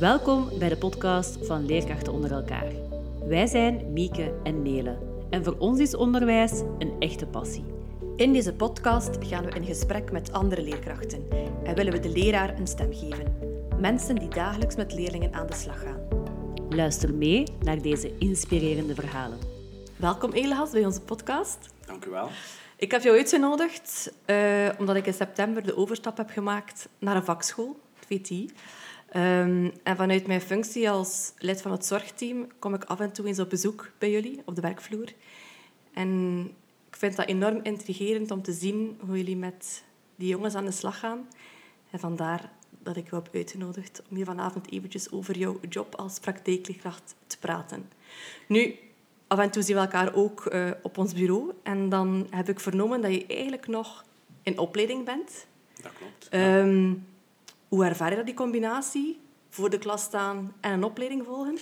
Welkom bij de podcast van Leerkrachten onder elkaar. Wij zijn Mieke en Nele en voor ons is onderwijs een echte passie. In deze podcast gaan we in gesprek met andere leerkrachten en willen we de leraar een stem geven. Mensen die dagelijks met leerlingen aan de slag gaan. Luister mee naar deze inspirerende verhalen. Welkom Elehas bij onze podcast. Dank u wel. Ik heb jou uitgenodigd uh, omdat ik in september de overstap heb gemaakt naar een vakschool, het VTI. Um, en vanuit mijn functie als lid van het zorgteam kom ik af en toe eens op bezoek bij jullie op de werkvloer. En ik vind dat enorm intrigerend om te zien hoe jullie met die jongens aan de slag gaan. En vandaar dat ik jou heb uitgenodigd om hier vanavond eventjes over jouw job als praktijkleerkracht te praten. Nu, af en toe zien we elkaar ook uh, op ons bureau. En dan heb ik vernomen dat je eigenlijk nog in opleiding bent. Dat klopt. Um, hoe ervaar je dat, die combinatie? Voor de klas staan en een opleiding volgen?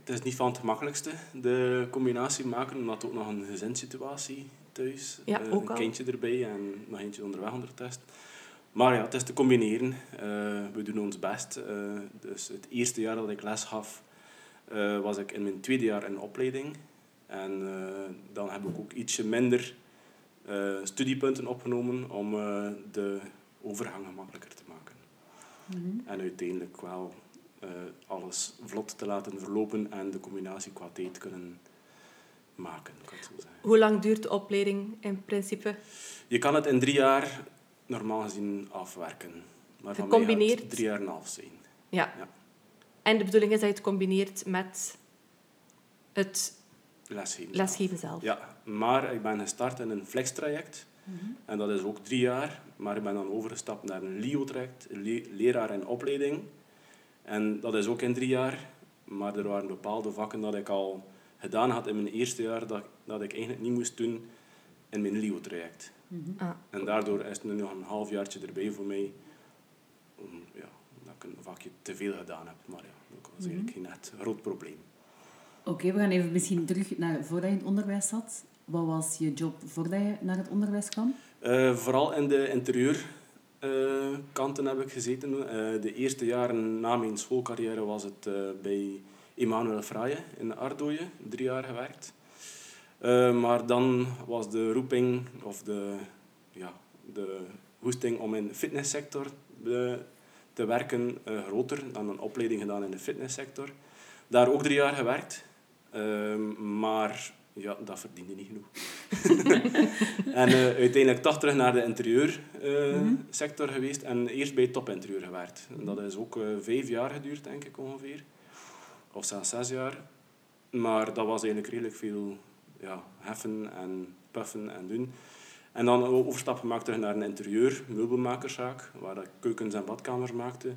Het is niet van het gemakkelijkste, de combinatie maken, omdat ook nog een gezinssituatie thuis. Ja, uh, ook een kindje erbij en nog eentje onderweg ondertussen. Maar ja, het is te combineren. Uh, we doen ons best. Uh, dus het eerste jaar dat ik les gaf, was ik in mijn tweede jaar in opleiding. En dan heb ik ook ietsje minder studiepunten opgenomen om de overgang gemakkelijker te Mhm. En uiteindelijk wel uh, alles vlot te laten verlopen en de combinatie qua tijd kunnen maken, kan zo zeggen. Hoe lang duurt de opleiding in principe? Je kan het in drie jaar normaal gezien afwerken. Maar van mij drie jaar en een half zijn. Ja. ja. En de bedoeling is dat je het combineert met het lesgeven, lesgeven zelf. Ja, maar ik ben gestart in een flextraject. Mhm. En dat is ook drie jaar, maar ik ben dan overgestapt naar een LIO-traject, leraar in opleiding. En dat is ook in drie jaar, maar er waren bepaalde vakken dat ik al gedaan had in mijn eerste jaar, dat, dat ik eigenlijk niet moest doen in mijn LIO-traject. Mm ah. En daardoor is het nu nog een halfjaartje erbij voor mij, om, ja, dat ik een vakje te veel gedaan heb. Maar ja, dat was eigenlijk Mhm. geen echt groot probleem. Oké, we gaan even misschien terug naar voordat je in het onderwijs zat. Wat was je job voordat je naar het onderwijs kwam? Uh, vooral in de interieurkanten heb ik gezeten. Uh, de eerste jaren na mijn schoolcarrière was het bij Emmanuel Fraaie in Ardooien, drie jaar gewerkt. maar dan was de roeping of de, ja, de hoesting om in de fitnesssector te werken groter dan een opleiding gedaan in de fitnesssector. Daar ook drie jaar gewerkt. maar ja, dat verdiende niet genoeg. en uh, uiteindelijk toch terug naar de interieursector uh, mm geweest en eerst bij topinterieur gewerkt. En dat is ook uh, vijf jaar geduurd, denk ik ongeveer. Of zelfs zes jaar. Maar dat was eigenlijk redelijk veel ja, heffen en puffen en doen. En dan overstap gemaakt terug naar een interieur, meubelmakerszaak, waar ik keukens en badkamers maakte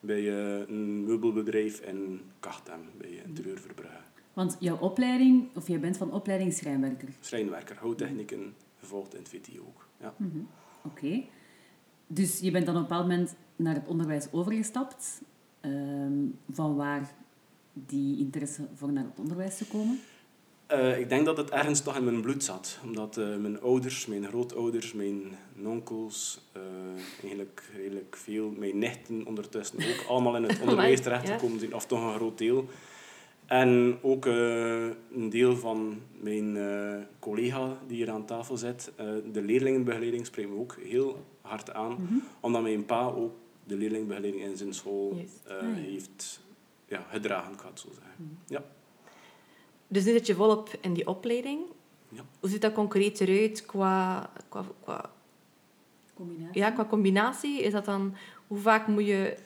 bij een meubelbedrijf in Kachtem, bij Interieur Verbrugge. Want jouw opleiding, of jij bent van opleiding schrijnwerker? Schrijnwerker, houtechnieken, gevolgd in het VT ook. Ja. Mm -hmm. Oké. Okay. Dus je bent dan op een bepaald moment naar het onderwijs overgestapt. Um, van waar die interesse voor naar het onderwijs te komen? Uh, ik denk dat het ergens toch in mijn bloed zat. Omdat uh, mijn ouders, mijn grootouders, mijn onkels, uh, eigenlijk redelijk veel, mijn nichten ondertussen ook, allemaal in het onderwijs terechtgekomen zijn. Of toch een groot deel. En ook uh, een deel van mijn uh, collega die hier aan tafel zit, uh, de leerlingenbegeleiding, spreekt me ook heel hard aan. Mhm. Mm -hmm. Omdat mijn pa ook de leerlingenbegeleiding in zijn school yes. ah, heeft ja, gedragen, ik het zo zeggen. Mhm. Mm -hmm. ja. Dus nu zit je volop in die opleiding. Ja. Hoe ziet dat concreet eruit qua, qua, qua, combinatie? Ja, qua combinatie? Is dat dan, hoe vaak moet je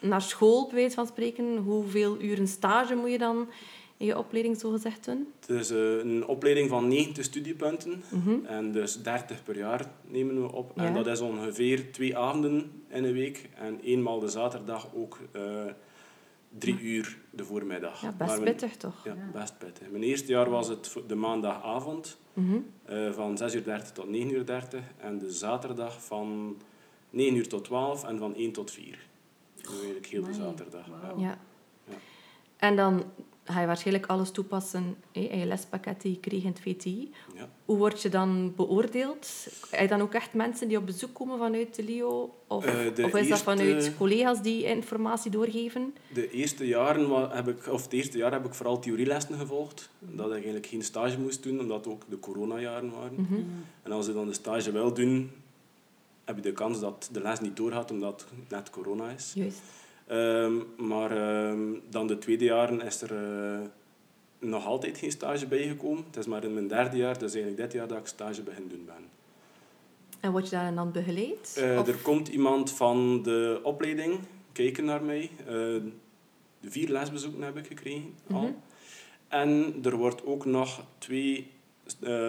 naar school, bij wijze van spreken? Hoeveel uren stage moet je dan in je opleiding zogezegd doen? Het is uh, een opleiding van 90 studiepunten. Mm -hmm. En dus 30 per jaar nemen we op. Ja. En dat is ongeveer twee avonden in een week. En eenmaal de zaterdag ook uh, drie ja. uur de voormiddag. Ja, best mijn, pittig toch? Ja, ja, best pittig. Mijn eerste jaar was het de maandagavond. Mm -hmm. uh, van 6.30 uur tot 9.30 uur. En de zaterdag van 9 uur tot 12 en van 1 tot 4. Eigenlijk heel de zaterdag. Wow. Ja. ja. En dan ga je waarschijnlijk alles toepassen hè, in je lespakket die je kreeg in het VTI. Ja. Hoe word je dan beoordeeld? Heb je dan ook echt mensen die op bezoek komen vanuit de LIO? Of, Eh, de of is dat eerste- vanuit collega's die informatie doorgeven? De eerste jaren heb ik, of het eerste jaar heb ik vooral theorielessen gevolgd. Dat ik eigenlijk geen stage moest doen, omdat het ook de coronajaren waren. Mhm. En als je dan de stage wil doen, heb je de kans dat de les niet doorgaat, omdat het net corona is. Juist. Ehm, maar ehm, dan de tweede jaren is er eh, nog altijd geen stage bijgekomen. Het is maar in mijn derde jaar, dus eigenlijk dit jaar dat ik stage begin doen ben. En word je daarin dan begeleid? Eh, er komt iemand van de opleiding kijken naar mij. De vier lesbezoeken heb ik gekregen al. Mhm. En er wordt ook nog twee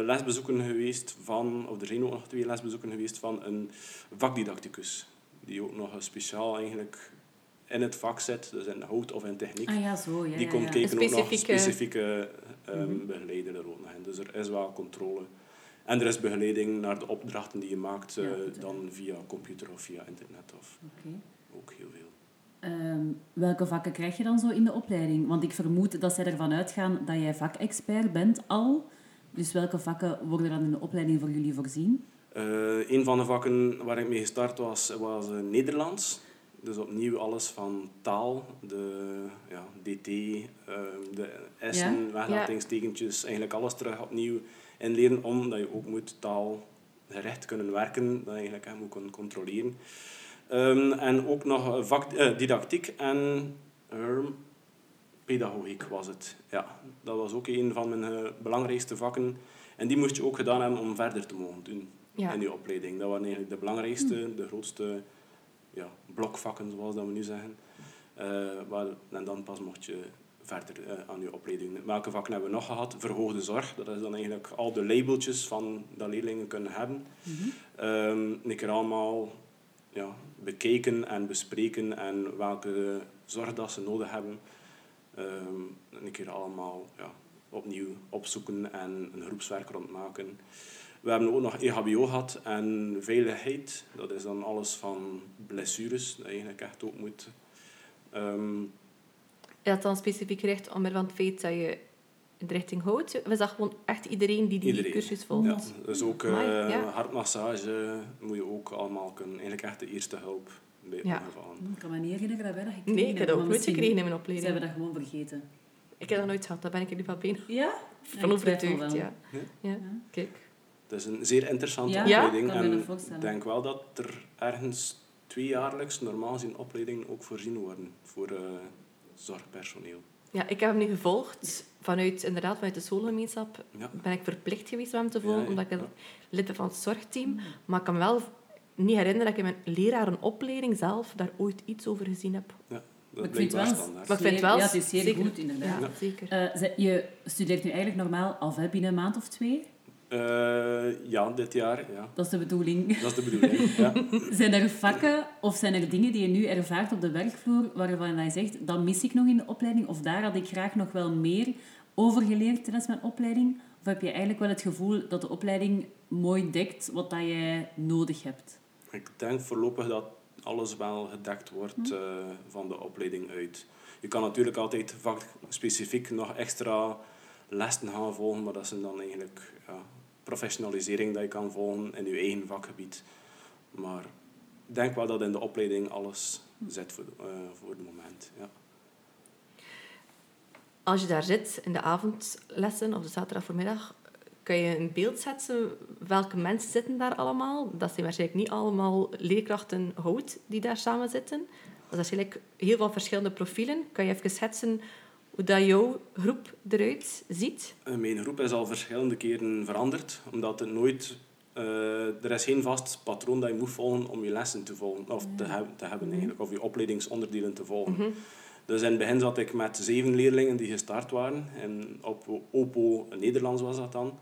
lesbezoeken geweest van, of er zijn ook nog twee lesbezoeken geweest van een vakdidacticus. Die ook nog speciaal eigenlijk in het vak zit, dus in hout of in techniek. Ah ja, zo. Ja, die ja, komt ja. kijken ook nog specifieke- specifieke Mhm. begeleider er ook nog in. Dus er is wel controle. En er is begeleiding naar de opdrachten die je maakt, Ja, eh, dan via computer of via internet. Of Oké. ook heel veel. Ehm, welke vakken krijg je dan zo in de opleiding? Want ik vermoed dat zij ervan uitgaan dat jij vakexpert bent al. Dus welke vakken worden dan in de opleiding voor jullie voorzien? Eh, een van de vakken waar ik mee gestart was, was eh, Nederlands. Dus opnieuw alles van taal, de ja, DT, eh, de S'en, Ja? eigenlijk alles terug opnieuw inleren, omdat je ook moet taalgerecht kunnen werken, dat je eigenlijk hè, moet kunnen controleren. Ehm, en ook nog vak, eh, didactiek en ehm, pedagogiek was het. Ja, dat was ook een van mijn eh, belangrijkste vakken. En die moest je ook gedaan hebben om verder te mogen doen Ja. in die opleiding. Dat waren eigenlijk de belangrijkste, de grootste ja, blokvakken, zoals dat we nu zeggen. Eh, waar, en dan pas mocht je verder eh, aan je opleiding. Welke vakken hebben we nog gehad? Verhoogde zorg. Dat is dan eigenlijk al de labeltjes van dat leerlingen kunnen hebben. Ehm, een keer allemaal ja, bekeken en bespreken en welke zorg dat ze nodig hebben. Ehm, een keer allemaal ja, opnieuw opzoeken en een groepswerk rondmaken. We hebben ook nog EHBO gehad en veiligheid. Dat is dan alles van blessures, dat je eigenlijk echt ook moet. ehm, Is dat dan specifiek gericht omwille van het feit dat je in de richting houdt? Is dat gewoon echt iedereen die die Iedereen. cursus volgt? ja, dus ook eh, ja. hartmassage moet je ook allemaal kunnen. Eigenlijk echt de eerste hulp bij Ja. ongevallen. Ik kan me niet herinneren dat wij dat gekregen Nee, ik heb dat ook nooit gekregen in mijn Ze opleiding. hebben dat gewoon vergeten. Ik heb dat nooit gehad, daar ben ik nu van bijna Ja? van overtuigd. Ja. Ja. Ja. Kijk. Het is een zeer interessante Ja, opleiding. dat en ik denk wel dat er ergens tweejaarlijks normaal gezien opleidingen ook voorzien worden voor eh, zorgpersoneel. Ja, ik heb hem nu gevolgd vanuit, inderdaad, vanuit de schoolgemeenschap. Ja. Ben ik verplicht geweest om hem te volgen, Ja, ja, omdat ik ja. lid ben van het zorgteam. Maar ik kan wel niet herinneren dat ik in mijn lerarenopleiding zelf daar ooit iets over gezien heb. Ja, Maar dat ik vind wel standaard. Maar ik vind het wel Ja, het is zeer zeker- goed, inderdaad. Ja, zeker. Eh, je studeert nu eigenlijk normaal af hè, binnen een maand of twee. Eh, ja, dit jaar. Ja. Dat is de bedoeling. Dat is de bedoeling. ja. Zijn er vakken of zijn er dingen die je nu ervaart op de werkvloer waarvan je zegt, dat mis ik nog in de opleiding of daar had ik graag nog wel meer over geleerd tijdens mijn opleiding? Of heb je eigenlijk wel het gevoel dat de opleiding mooi dekt wat dat jij nodig hebt? Ik denk voorlopig dat alles wel gedekt wordt eh, van de opleiding uit. Je kan natuurlijk altijd vakspecifiek nog extra lessen gaan volgen, maar dat zijn dan eigenlijk ja, professionalisering dat je kan volgen in je eigen vakgebied. Maar ik denk wel dat in de opleiding alles zit voor, eh, voor het moment. Ja. Als je daar zit in de avondlessen of de zaterdag kan je een beeld zetten welke mensen zitten daar allemaal. Dat zijn waarschijnlijk niet allemaal leerkrachten hout die daar samen zitten. Dat is waarschijnlijk heel veel verschillende profielen. Kan je even schetsen hoe dat jouw groep eruit ziet? Eh, Mijn groep is al verschillende keren veranderd, omdat het nooit... eh, er is geen vast patroon dat je moet volgen om je lessen te volgen, of te, heb- te hebben eigenlijk, of je opleidingsonderdelen te volgen. Dus in het begin zat ik met zeven leerlingen die gestart waren. En op OPO Nederlands was dat dan.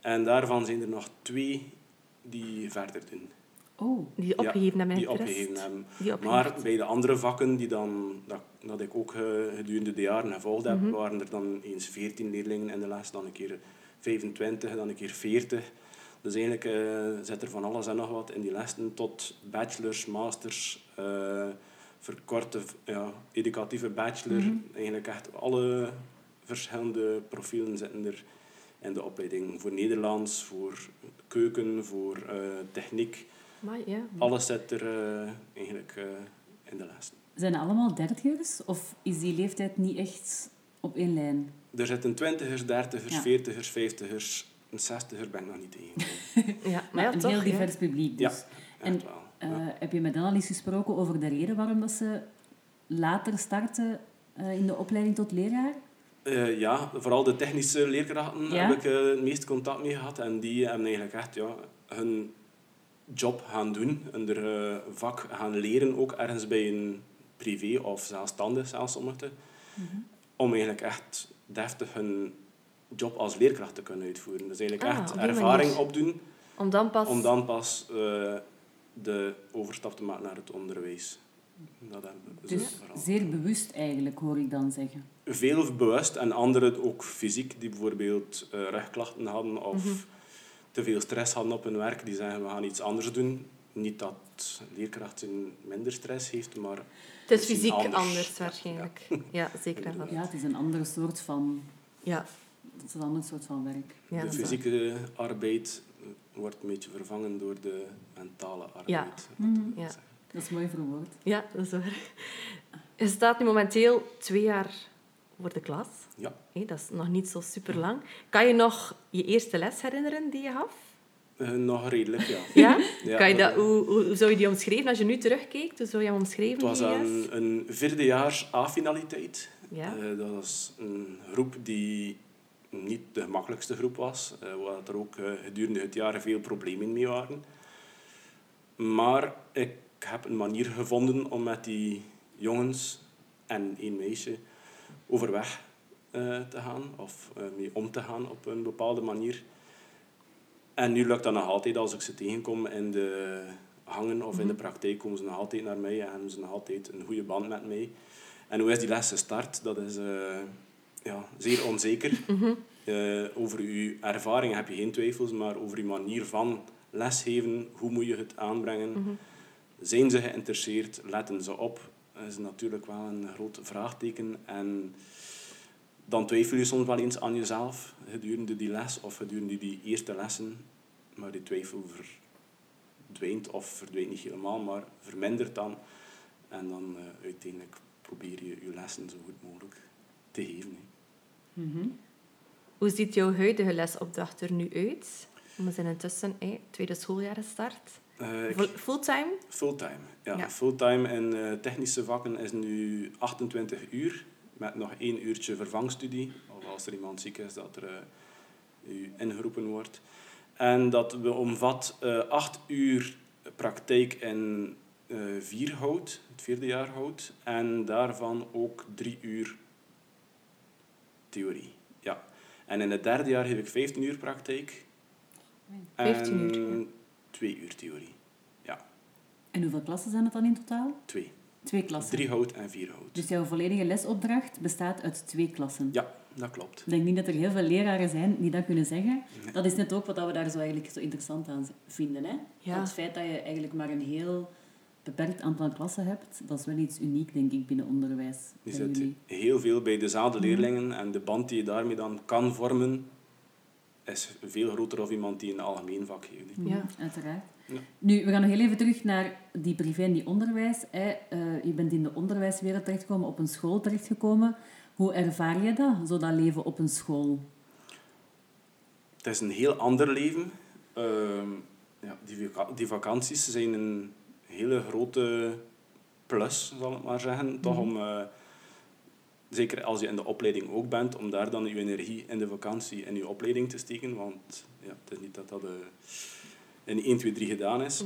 En daarvan zijn er nog twee die verder doen. Oh, Die opgegeven hebben Die opgegeven hebben. Die. Maar bij de andere vakken die dan, dat, dat ik ook eh, gedurende de jaren gevolgd heb, Mhm. waren er dan eens 14 leerlingen in de les, dan een keer 25, dan een keer 40. Dus eigenlijk eh, zit er van alles en nog wat in die lessen, tot bachelors, masters, eh, verkorte ja, educatieve bachelor. Mhm. Eigenlijk echt alle verschillende profielen zitten er in de opleiding. Voor Nederlands, voor keuken, voor eh, techniek. Maar ja. Alles zit er eh, eigenlijk eh, in de les. Zijn het allemaal dertigers? Of is die leeftijd niet echt op één lijn? Er zitten twintigers, dertigers, Ja. veertigers, vijftigers. Een zestiger ben ik nog niet tegen. ja, maar ja, een toch, heel divers publiek dus. Ja, En Echt wel. eh, Ja. heb je met dan al eens gesproken over de reden waarom dat ze later starten eh, in de opleiding tot leraar? Eh, ja, vooral de technische leerkrachten Ja? heb ik eh, het meeste contact mee gehad. En die hebben eigenlijk echt ja, hun job gaan doen. En er eh, vak gaan leren, ook ergens bij een privé of zelfstandig zelfs sommigen. Om eigenlijk echt deftig hun job als leerkracht te kunnen uitvoeren. Dus eigenlijk Ah, echt op ervaring manier. opdoen Om dan pas... om dan pas de overstap te maken naar het onderwijs. Dat hebben we Dus zeer bewust eigenlijk, hoor ik dan zeggen. veel bewust en anderen ook fysiek, die bijvoorbeeld eh, rugklachten hadden of Mhm. te veel stress hadden op hun werk, die zeggen we gaan iets anders doen. Niet dat leerkrachten minder stress heeft, maar Het is fysiek anders, anders. waarschijnlijk. Ja, zeker en vast. Ja, het is een andere soort van, Ja, het is een ander soort van werk. ja de dat fysieke arbeid wordt een beetje vervangen door de mentale arbeid. Ja. het Ja. Dat is mooi verwoord. Ja, dat is waar. Je staat nu momenteel twee jaar voor de klas. Ja. Dat is nog niet zo super lang. Kan je nog je eerste les herinneren die je gaf? Eh, nog redelijk, ja. Ja? Ja, kan je dat, hoe, hoe hoe zou je die omschrijven? Als je nu terugkijkt, hoe zou je hem omschrijven? Het was een, een vierdejaars A-finaliteit. Ja. Eh, dat was een groep die niet de gemakkelijkste groep was, eh, waar er ook gedurende het jaar veel problemen mee waren. Maar ik heb een manier gevonden om met die jongens en één meisje overweg eh, te gaan, of eh, mee om te gaan op een bepaalde manier. En nu lukt dat nog altijd als ik ze tegenkom in de hangen of in de praktijk, komen ze nog altijd naar mij en hebben ze nog altijd een goede band met mij. En hoe is die les gestart? Dat is eh, ja, zeer onzeker. Eh, over uw ervaring heb je geen twijfels, maar over uw manier van lesgeven, hoe moet je het aanbrengen? Zijn ze geïnteresseerd? Letten ze op? Dat is natuurlijk wel een groot vraagteken. En dan twijfel je soms wel eens aan jezelf gedurende die les of gedurende die eerste lessen. Maar die twijfel verdwijnt of verdwijnt niet helemaal, maar vermindert dan. En dan eh, uiteindelijk probeer je je lessen zo goed mogelijk te geven. hè. Hoe ziet jouw huidige lesopdracht er nu uit? We zijn intussen hé, tweede schooljaar gestart. Eh, Fulltime? Fulltime. Ja, Ja. fulltime in eh, technische vakken is nu 28 uur, met nog één uurtje vervangstudie. Of als er iemand ziek is, dat er eh, u ingeroepen wordt. En dat we omvat acht uur praktijk in vier hout, het vierde jaar hout. En daarvan ook drie uur theorie. Ja. En in het derde jaar heb ik 15 uur praktijk. 15 uur, en ja. Twee uur theorie. Ja, En hoeveel klassen zijn het dan in totaal? twee. Twee klassen. Drie hout en vier hout. Dus jouw volledige lesopdracht bestaat uit twee klassen. Ja, dat klopt. Ik denk niet dat er heel veel leraren zijn die dat kunnen zeggen. Dat is net ook wat we daar zo eigenlijk zo interessant aan vinden. Hè? Ja. Het feit dat je eigenlijk maar een heel beperkt aantal klassen hebt, dat is wel iets uniek, denk ik, binnen onderwijs. Je zit heel veel bij dezelfde leerlingen en de band die je daarmee dan kan vormen, is veel groter dan iemand die een algemeen vak. Mhm, Ja. Uiteraard. Ja. Nu, we gaan nog heel even terug naar die privé en die onderwijs. Hè. Eh, je bent in de onderwijswereld terechtgekomen, op een school terechtgekomen. Hoe ervaar je dat, zo dat leven op een school? Het is een heel ander leven. Ehm, ja, die, die vakanties zijn een hele grote plus, zal ik maar zeggen. Toch om, eh, zeker als je in de opleiding ook bent, om daar dan je energie in de vakantie in je opleiding te steken. Want ja, het is niet dat dat eh, in 1, 2, 3 gedaan is.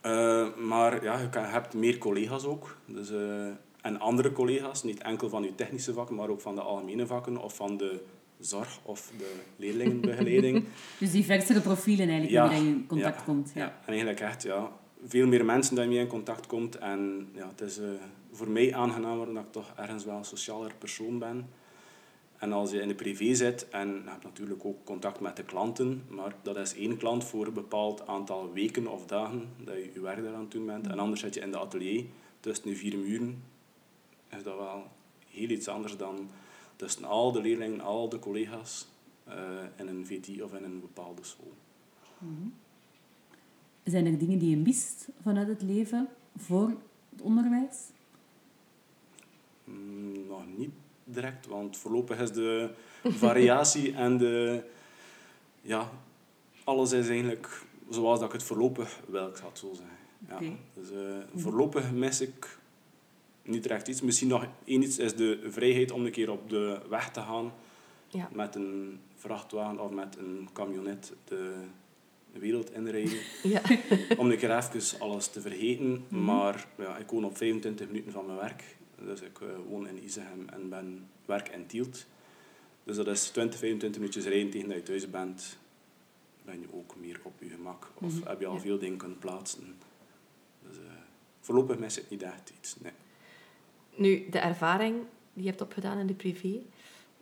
Eh, maar ja, je kan- je hebt meer collega's ook. Dus, eh, en andere collega's, niet enkel van je technische vakken, maar ook van de algemene vakken of van de zorg of de leerlingenbegeleiding. Dus die versere profielen eigenlijk, Ja, je in contact ja, komt. Ja. Ja. en eigenlijk echt ja, veel meer mensen dat je in contact komt. En ja, het is eh, voor mij aangenamer omdat ik toch ergens wel een socialer persoon ben. En als je in de privé zit en je hebt natuurlijk ook contact met de klanten, maar dat is één klant voor een bepaald aantal weken of dagen dat je je werk eraan aan bent. En anders zit je in de atelier tussen de vier muren. Is dat wel heel iets anders dan tussen al de leerlingen, al de collega's uh, in een VT of in een bepaalde school. Mm Zijn er dingen die je mist vanuit het leven voor het onderwijs? Mm, nog niet direct, want voorlopig is de variatie en de... Ja, alles is eigenlijk zoals dat ik het voorlopig wil, ik zal het zo zeggen. Ja. Dus uh, voorlopig mis ik niet direct iets. Misschien nog één iets is de vrijheid om een keer op de weg te gaan ja. met een vrachtwagen of met een camionet de wereld inrijden. Ja. om een keer even alles te vergeten. Mhm. Maar ja, ik woon op 25 minuten van mijn werk. Dus ik uh, woon in Isegem en ben werk in Tielt. Dus dat is 20, 25 minuutjes rijden tegen dat je thuis bent. Ben je ook meer op je gemak. Of mhm. heb je al veel dingen kunnen plaatsen. Dus uh, voorlopig mis ik niet echt iets. Nee. Nu, de ervaring die je hebt opgedaan in de privé,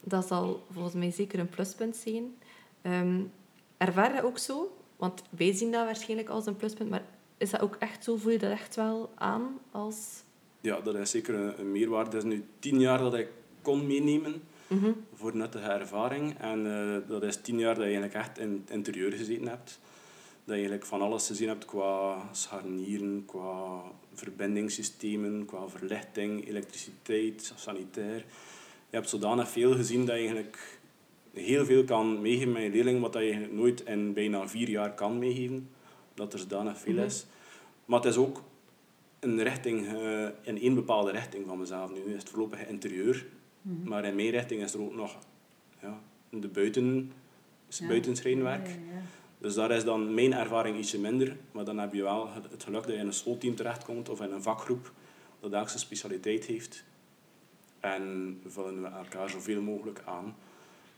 dat zal volgens mij zeker een pluspunt zijn. Um, ervaar je ook zo? Want wij zien dat waarschijnlijk als een pluspunt, maar is dat ook echt zo? Voel je dat echt wel aan als... Ja, dat is zeker een, meerwaarde. Het is nu tien jaar dat ik kon meenemen mm voor nuttige ervaring. En uh, dat is tien jaar dat je eigenlijk echt in het interieur gezeten hebt. Dat je eigenlijk van alles gezien hebt qua scharnieren, qua verbindingssystemen, qua verlichting, elektriciteit, sanitair. Je hebt zodanig veel gezien dat je eigenlijk heel veel kan meegeven met je leerling, wat je nooit in bijna vier jaar kan meegeven. Dat er zodanig veel mhm. is. Maar het is ook een richting, uh, in één bepaalde richting van mezelf. Nu is het voorlopig interieur, mhm. maar in mijn richting is er ook nog ja, de buiten, ja. buitenschrijnwerk. Dus daar is dan mijn ervaring ietsje minder. Maar dan heb je wel het geluk dat je in een schoolteam terechtkomt of in een vakgroep dat elk zijn specialiteit heeft. En vullen we elkaar zoveel mogelijk aan.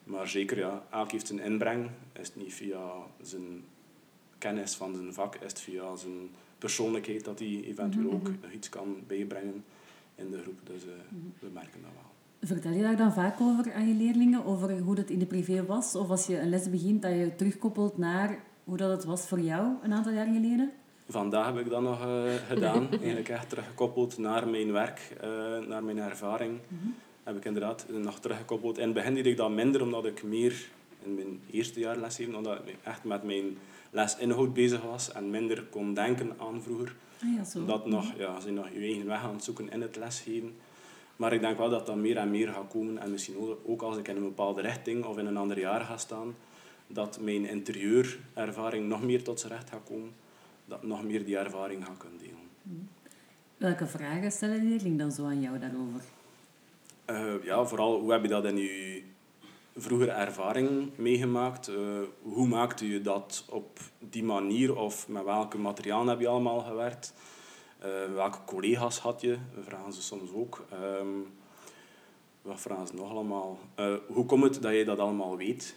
Maar zeker, ja, elk heeft zijn inbreng. Is het niet via zijn kennis van zijn vak, is het via zijn persoonlijkheid dat hij eventueel mhm, ook mhm. nog iets kan bijbrengen in de groep. Dus uh, we merken dat wel. Vertel je daar dan vaak over aan je leerlingen, over hoe dat in de privé was? Of als je een les begint, dat je terugkoppelt naar hoe dat het was voor jou een aantal jaar geleden? Vandaag heb ik dat nog uh, gedaan. Eigenlijk echt teruggekoppeld naar mijn werk, uh, naar mijn ervaring. Mhm. Heb ik inderdaad nog teruggekoppeld. In het begin deed ik dat minder, omdat ik meer in mijn eerste jaar lesgeven, omdat ik echt met mijn lesinhoud bezig was en minder kon denken aan vroeger. Ah, ja, zo. Dat nog, ja, als je nog je eigen weg aan het zoeken in het lesgeven. Maar ik denk wel dat dat meer en meer gaat komen. En misschien ook als ik in een bepaalde richting of in een ander jaar ga staan, dat mijn interieurervaring nog meer tot zijn recht gaat komen. Dat nog meer die ervaring ga kunnen delen. Hmm. Welke vragen stellen leerlingen dan zo aan jou daarover? Uh, ja, vooral hoe heb je dat in je vroegere ervaring meegemaakt? Uh, hoe maakte je dat op die manier of met welke materialen heb je allemaal gewerkt? Uh, welke collega's had je? Vragen ze soms ook. Uh, wat vragen ze nog allemaal? Hoe komt het dat je dat allemaal weet?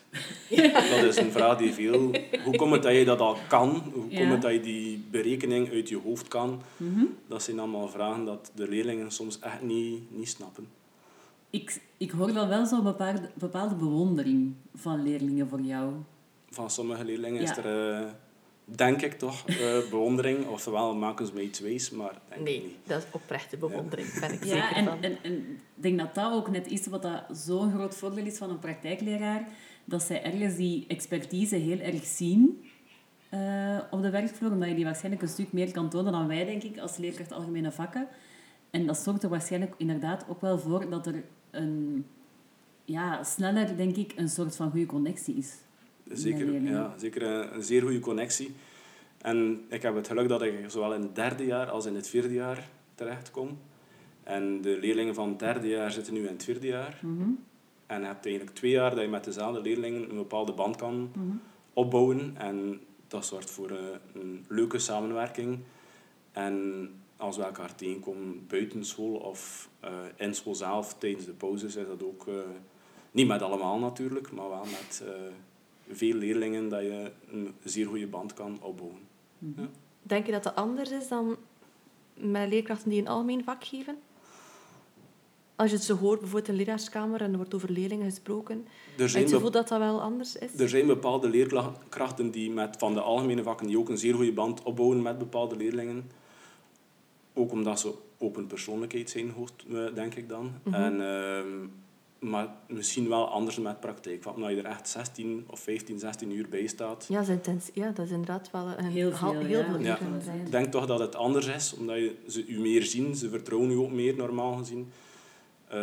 Dat is een vraag die veel... Hoe komt het dat je dat al kan? Hoe komt het dat je die berekening uit je hoofd kan? Mhm. Dat zijn allemaal vragen dat de leerlingen soms echt niet, niet snappen. Ik, ik hoor dan wel zo'n bepaalde, bepaalde bewondering van leerlingen voor jou. Van sommige leerlingen is er... Uh, denk ik toch, uh, bewondering. Oftewel maken ze mij iets wees, maar denk nee, niet. dat is oprechte bewondering, ben ik ja, zeker en, van. En, en ik denk dat dat ook net is wat dat zo'n groot voordeel is van een praktijkleraar. Dat zij ergens die expertise heel erg zien uh, op de werkvloer. Omdat je die waarschijnlijk een stuk meer kan tonen dan wij, denk ik, als leerkracht algemene vakken. En dat zorgt er waarschijnlijk inderdaad ook wel voor dat er een, ja, sneller, denk ik, een soort van goede connectie is. Zeker, ja, zeker een, zeer goede connectie. En ik heb het geluk dat ik zowel in het derde jaar als in het vierde jaar terecht kom. En de leerlingen van het derde jaar zitten nu in het vierde jaar. Mhm. En je hebt eigenlijk twee jaar dat je met dezelfde leerlingen een bepaalde band kan mhm. opbouwen. En dat zorgt voor een, een leuke samenwerking. En als we elkaar tegenkomen buiten school of uh, in school zelf tijdens de pauzes, is dat ook uh, niet met allemaal natuurlijk, maar wel met uh, veel leerlingen dat je een zeer goede band kan opbouwen. Mhm. Ja. Denk je dat dat anders is dan met leerkrachten die een algemeen vak geven? Als je het zo hoort, bijvoorbeeld in de leraarskamer en er wordt over leerlingen gesproken, heb je gevoel dat dat wel anders is? Er zijn bepaalde leerkrachten die met, van de algemene vakken die ook een zeer goede band opbouwen met bepaalde leerlingen. Ook omdat ze open persoonlijkheid zijn, denk ik dan. Mhm. en, ehm, maar misschien wel anders met praktijk. Want omdat je er echt 16 of 15, 16 uur bij staat. Ja, dat is, intens, ja, dat is inderdaad wel een Heel veel, heel ja. veel Ja. uren zijn. Ik denk toch dat het anders is, omdat je, ze u meer zien, ze vertrouwen u ook meer, normaal gezien. Eh,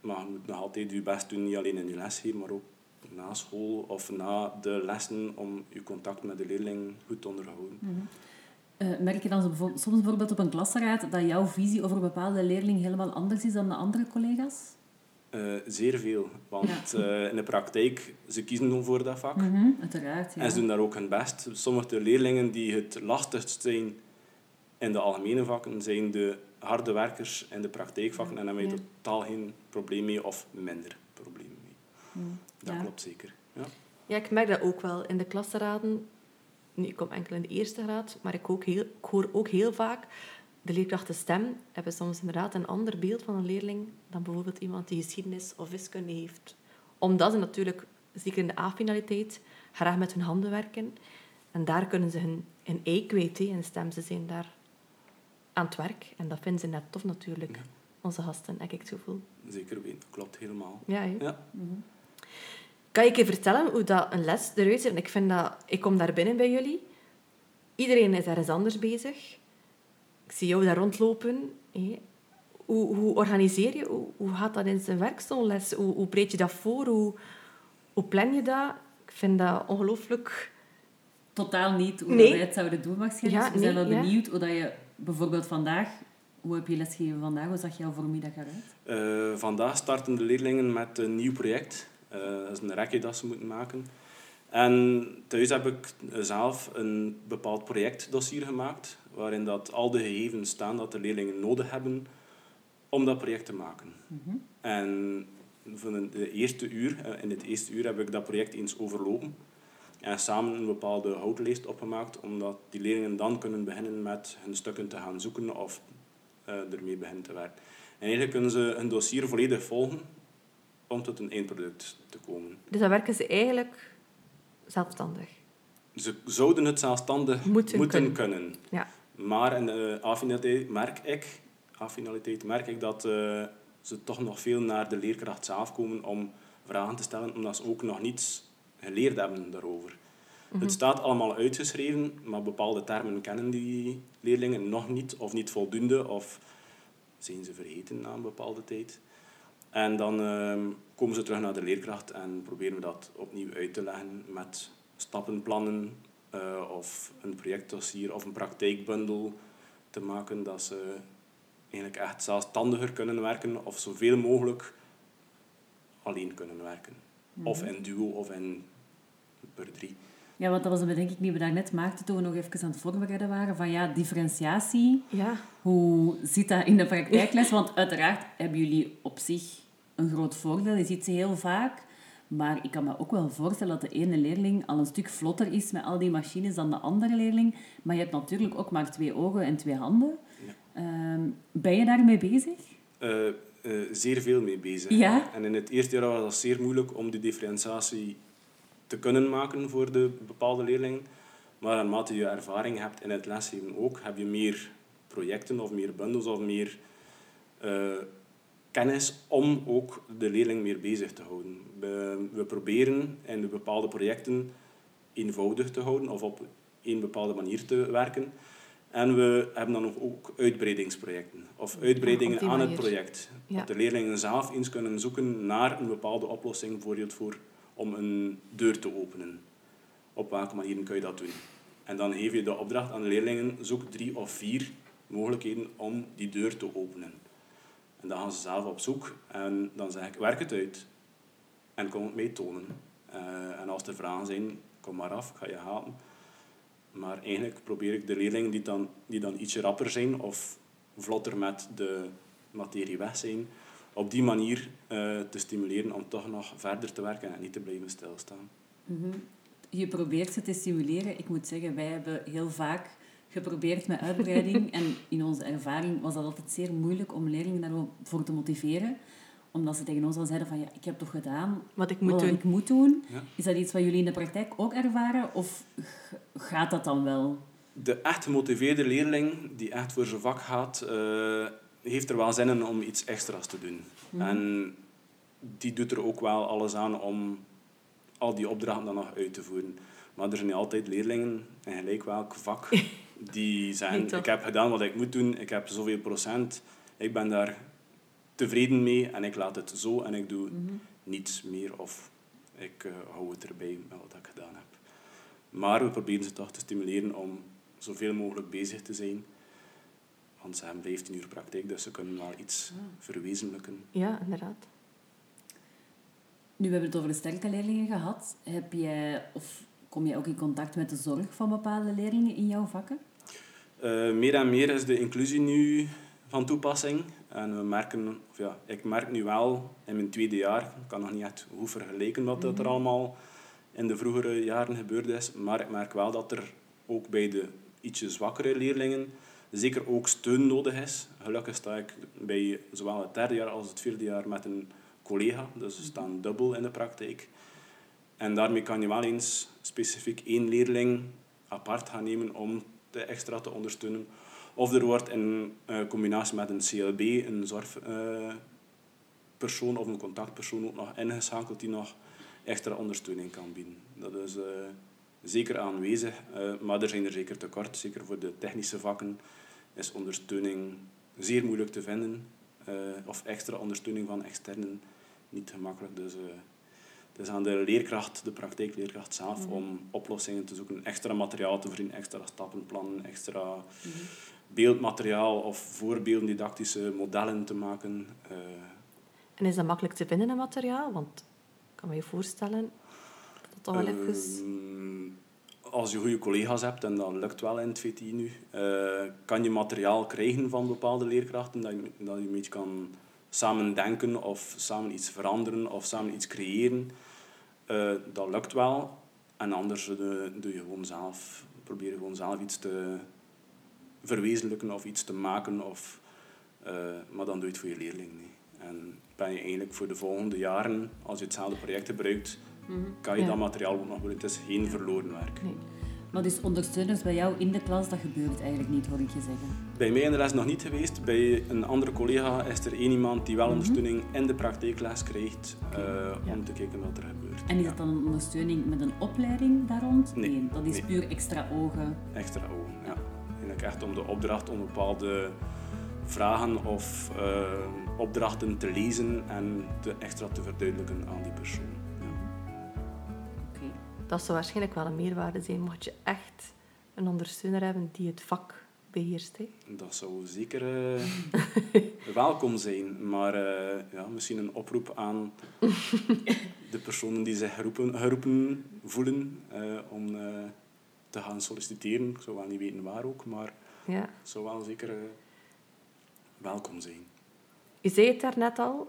maar je moet nog altijd je best doen, niet alleen in je lesgeven, maar ook na school of na de lessen, om je contact met de leerling goed te onderhouden. Eh, merk je dan soms bijvoorbeeld op een klasraad dat jouw visie over een bepaalde leerling helemaal anders is dan de andere collega's? Eh, zeer veel, want eh, in de praktijk, ze kiezen dan voor dat vak. Mhm, uiteraard, ja. En ze doen daar ook hun best. Sommige leerlingen die het lastigst zijn in de algemene vakken, zijn de harde werkers in de praktijkvakken. En daar heb je Ja. totaal geen probleem mee of minder problemen mee. Dat Ja. klopt zeker. Ja. Ja, ik merk dat ook wel. In de klasraden, nu, ik kom enkel in de eerste graad, maar ik, ook heel, ik hoor ook heel vaak de leerkrachten stem hebben soms inderdaad een ander beeld van een leerling dan bijvoorbeeld iemand die geschiedenis of wiskunde heeft. Omdat ze natuurlijk, zeker in de A-finaliteit, graag met hun handen werken. En daar kunnen ze hun, hun ei kwijt, hun stem. Ze zijn daar aan het werk. En dat vinden ze net tof natuurlijk, Ja. onze gasten, heb ik het gevoel. Zeker weten, klopt helemaal. Ja? Ja. Kan je een keer vertellen hoe dat een les eruit ziet? Ik, vind dat, ik kom daar binnen bij jullie. Iedereen is ergens anders bezig. Ik zie jou daar rondlopen. hé. Hoe, hoe organiseer je? Hoe, hoe gaat dat in zijn werk, zo'n les? Hoe, hoe breid je dat voor? Hoe, hoe plan je dat? Ik vind dat ongelooflijk... Totaal niet hoe Nee. wij het zouden doen waarschijnlijk. Ja, Dus we zijn wel ja. benieuwd hoe dat je bijvoorbeeld vandaag... Hoe heb je lesgegeven vandaag? Hoe zag jouw voormiddag eruit? Eh, vandaag starten de leerlingen met een nieuw project. Eh, dat is een rekje dat ze moeten maken. En thuis heb ik zelf een bepaald projectdossier gemaakt, waarin dat al de gegevens staan dat de leerlingen nodig hebben om dat project te maken. En van de eerste uur, eh, in het eerste uur heb ik dat project eens overlopen en samen een bepaalde houtlijst opgemaakt, omdat die leerlingen dan kunnen beginnen met hun stukken te gaan zoeken of eh, ermee beginnen te werken. En eigenlijk kunnen ze hun dossier volledig volgen om tot een eindproduct te komen. Dus dan werken ze eigenlijk zelfstandig. Ze zouden het zelfstandig Moeten moeten, kunnen. kunnen. Ja. Maar in de affiniteit merk ik, affiniteit merk ik dat eh, ze toch nog veel naar de leerkracht zelf komen om vragen te stellen, omdat ze ook nog niets geleerd hebben daarover. Het staat allemaal uitgeschreven, maar bepaalde termen kennen die leerlingen nog niet, of niet voldoende, of zijn ze vergeten na een bepaalde tijd. En dan ehm, komen ze terug naar de leerkracht en proberen we dat opnieuw uit te leggen met stappenplannen eh, of een projectdossier of een praktijkbundel te maken dat ze eigenlijk echt zelfstandiger kunnen werken of zoveel mogelijk alleen kunnen werken. Of in duo of in per drie. Ja, want dat was een bedenking die we daarnet maakten toen we nog even aan het voorbereiden waren. Van ja, differentiatie. Ja. Hoe zit dat in de praktijkles? Want uiteraard hebben jullie op zich een groot voordeel. Je ziet ze heel vaak. Maar ik kan me ook wel voorstellen dat de ene leerling al een stuk vlotter is met al die machines dan de andere leerling. Maar je hebt natuurlijk ook maar twee ogen en twee handen. Ehm, ben je daarmee bezig? eh, eh, zeer veel mee bezig. Ja? En in het eerste jaar was het zeer moeilijk om die differentiatie te kunnen maken voor de bepaalde leerlingen. Maar naarmate je ervaring hebt in het lesgeven ook, heb je meer projecten of meer bundels of meer eh, kennis om ook de leerling meer bezig te houden. We, we proberen in de bepaalde projecten eenvoudig te houden of op een bepaalde manier te werken. En we hebben dan ook uitbreidingsprojecten of uitbreidingen aan het project. Ja. Dat de leerlingen zelf eens kunnen zoeken naar een bepaalde oplossing, bijvoorbeeld voor, om een deur te openen. Op welke manier kun je dat doen? En dan geef je de opdracht aan de leerlingen, zoek drie of vier mogelijkheden om die deur te openen. En dan gaan ze zelf op zoek en dan zeg ik, werk het uit. En kom het mee tonen. Eh, en als er vragen zijn, kom maar af, ik ga je helpen. Maar eigenlijk probeer ik de leerlingen die dan, die dan ietsje rapper zijn of vlotter met de materie weg zijn, op die manier eh, te stimuleren om toch nog verder te werken en niet te blijven stilstaan. Je probeert ze te stimuleren. Ik moet zeggen, wij hebben heel vaak geprobeerd met uitbreiding. en in onze ervaring was dat altijd zeer moeilijk om leerlingen daarvoor te motiveren. Omdat ze tegen ons al zeiden van, ja, ik heb toch gedaan Wat ik moet wat doen. ik moet doen. Ja. Is dat iets wat jullie in de praktijk ook ervaren? Of gaat dat dan wel? De echt gemotiveerde leerling die echt voor zijn vak gaat, eh, heeft er wel zin in om iets extra's te doen. En die doet er ook wel alles aan om al die opdrachten dan nog uit te voeren. Maar er zijn niet altijd leerlingen in gelijk welk vak die zeggen, toch? ik heb gedaan wat ik moet doen, ik heb zoveel procent, ik ben daar tevreden mee en ik laat het zo en ik doe niets meer of ik eh, hou het erbij met wat ik gedaan heb. Maar we proberen ze toch te stimuleren om zoveel mogelijk bezig te zijn. Want ze hebben 15 uur praktijk, dus ze kunnen wel iets verwezenlijken. Ja, inderdaad. Nu we hebben het over de sterke leerlingen gehad. Heb jij, of kom je ook in contact met de zorg van bepaalde leerlingen in jouw vakken? Eh, meer en meer is de inclusie nu van toepassing. En we merken, of ja, ik merk nu wel in mijn tweede jaar, ik kan nog niet echt goed vergelijken wat dat er allemaal in de vroegere jaren gebeurd is, maar ik merk wel dat er ook bij de ietsje zwakkere leerlingen zeker ook steun nodig is. Gelukkig sta ik bij zowel het derde jaar als het vierde jaar met een collega, dus we staan dubbel in de praktijk. En daarmee kan je wel eens specifiek één leerling apart gaan nemen om de extra te ondersteunen. Of er wordt in eh, combinatie met een CLB een zorgpersoon of een contactpersoon ook nog ingeschakeld die nog extra ondersteuning kan bieden. Dat is eh, zeker aanwezig, eh, maar er zijn er zeker tekort. Zeker voor de technische vakken is ondersteuning zeer moeilijk te vinden. eh, of extra ondersteuning van externen niet gemakkelijk. Dus, eh, het is aan de leerkracht, de praktijkleerkracht zelf, om oplossingen te zoeken, extra materiaal te voorzien, extra stappenplannen, extra beeldmateriaal of voorbeelden, didactische modellen te maken. Eh, En is dat makkelijk te vinden, een materiaal? Want ik kan me je voorstellen dat dat wel even... Ehm, als je goede collega's hebt, en dat lukt wel in het VTI nu, eh, kan je materiaal krijgen van bepaalde leerkrachten, dat je, dat je een beetje kan samen denken of samen iets veranderen of samen iets creëren. Eh, dat lukt wel. En anders doe je gewoon zelf, probeer je gewoon zelf iets te verwezenlijken of iets te maken. Of, eh, maar dan doe je het voor je leerling. niet. En ben je eigenlijk voor de volgende jaren, als je hetzelfde project gebruikt, kan je Ja. dat materiaal ook nog wel. Het is geen verloren werk. Nee. Maar dus ondersteuners bij jou in de klas, dat gebeurt eigenlijk niet, hoor ik je zeggen. Bij mij in de les nog niet geweest. Bij een andere collega is er één iemand die wel ondersteuning in de praktijkles krijgt eh, Ja. om te kijken wat er gebeurt. En is Ja. dat dan een ondersteuning met een opleiding daar rond? Nee, dat is nee. puur extra ogen. Extra ogen, ja. Eigenlijk echt om de opdracht om bepaalde vragen of eh, opdrachten te lezen en te extra te verduidelijken aan die persoon. Dat zou waarschijnlijk wel een meerwaarde zijn, mocht je echt een ondersteuner hebben die het vak beheerst. Hè. Dat zou zeker eh, welkom zijn, maar eh, ja, misschien een oproep aan de personen die zich geroepen, geroepen voelen eh, om te gaan solliciteren. Ik zou wel niet weten waar ook, maar Ja. het zou wel zeker welkom zijn. Je zei het daarnet al,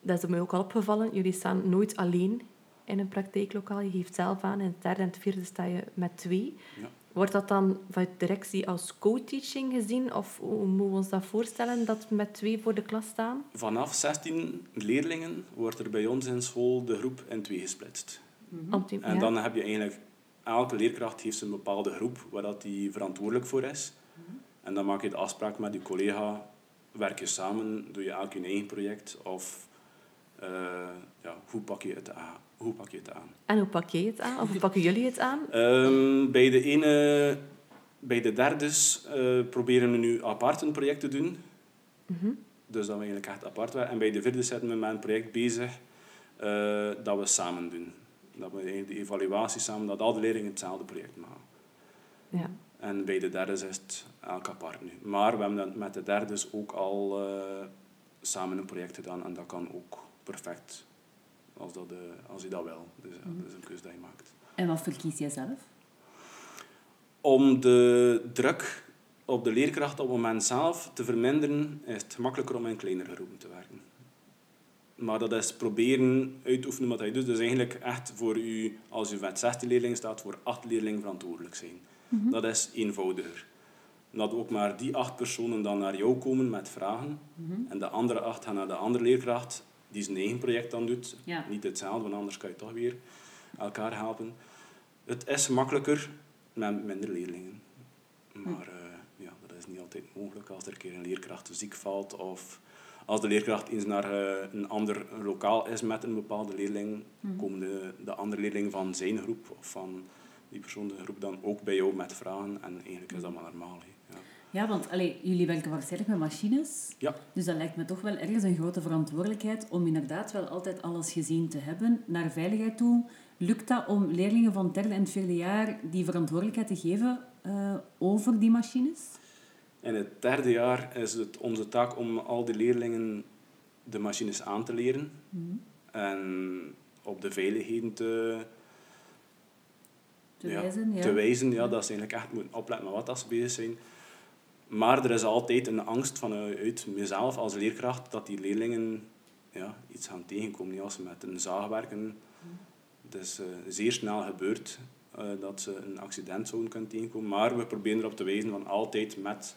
dat is mij ook al opgevallen, jullie staan nooit alleen in een praktijklokaal. Je geeft zelf aan, in het derde en het vierde sta je met twee. Ja. Wordt dat dan vanuit de directie als co-teaching gezien? Of hoe moeten we ons dat voorstellen, dat we met twee voor de klas staan? Vanaf 16 leerlingen wordt er bij ons in school de groep in twee gesplitst. Te- En dan heb je eigenlijk... Elke leerkracht heeft een bepaalde groep waar dat die verantwoordelijk voor is. En dan maak je de afspraak met je collega. Werk je samen, doe je elk je eigen project. Of eh, ja, hoe, pak je het aan? hoe pak je het aan? En hoe pak jij het aan? Of hoe pakken jullie het aan? Ehm, bij de ene... Bij de derdes eh, proberen we nu apart een project te doen. Mhm. Dus dat we eigenlijk echt apart waren. En bij de vierde zetten we met een project bezig eh, dat we samen doen. Dat we de evaluatie samen, dat al de leerlingen hetzelfde project maken. Ja. En bij de derde is het elk apart nu. Maar we hebben dat met de derdes ook al samen een project gedaan. En dat kan ook perfect, als, dat, eh, als je dat wil. Dus ja, dat is een keuze dat je maakt. En wat verkies jij zelf? Om de druk op de leerkracht op het moment zelf te verminderen, is het gemakkelijker om in kleinere groepen te werken. Maar dat is proberen uit te oefenen wat je doet. Dus eigenlijk echt voor u, als u met 16 leerlingen staat, voor 8 leerlingen verantwoordelijk zijn. Dat is eenvoudiger. Dat ook maar die acht personen dan naar jou komen met vragen. En de andere acht gaan naar de andere leerkracht, die zijn eigen project dan doet. Ja. Niet hetzelfde, want anders kan je toch weer elkaar helpen. Het is makkelijker met minder leerlingen. Maar eh, ja, dat is niet altijd mogelijk als er een keer een leerkracht ziek valt of als de leerkracht eens naar eh, een ander lokaal is met een bepaalde leerling, komen de, de andere leerlingen van zijn groep of van die persoon de groep dan ook bij jou met vragen. En eigenlijk is dat maar normaal. Ja. Want allee, jullie werken waarschijnlijk met machines. ja, Dus dat lijkt me toch wel ergens een grote verantwoordelijkheid om inderdaad wel altijd alles gezien te hebben naar veiligheid toe. Lukt dat om leerlingen van het derde en vierde jaar die verantwoordelijkheid te geven eh, over die machines? in het derde jaar is het onze taak om al die leerlingen de machines aan te leren. En op de veiligheden te, Te ja, wijzen, ja. te wijzen, ja, dat ze eigenlijk echt moeten opletten met wat ze bezig zijn. Maar er is altijd een angst vanuit mezelf als leerkracht dat die leerlingen ja, iets gaan tegenkomen. Als ze met een zaag werken. Het is eh, zeer snel gebeurd eh, dat ze een accident zouden kunnen tegenkomen. Maar we proberen erop te wijzen van altijd met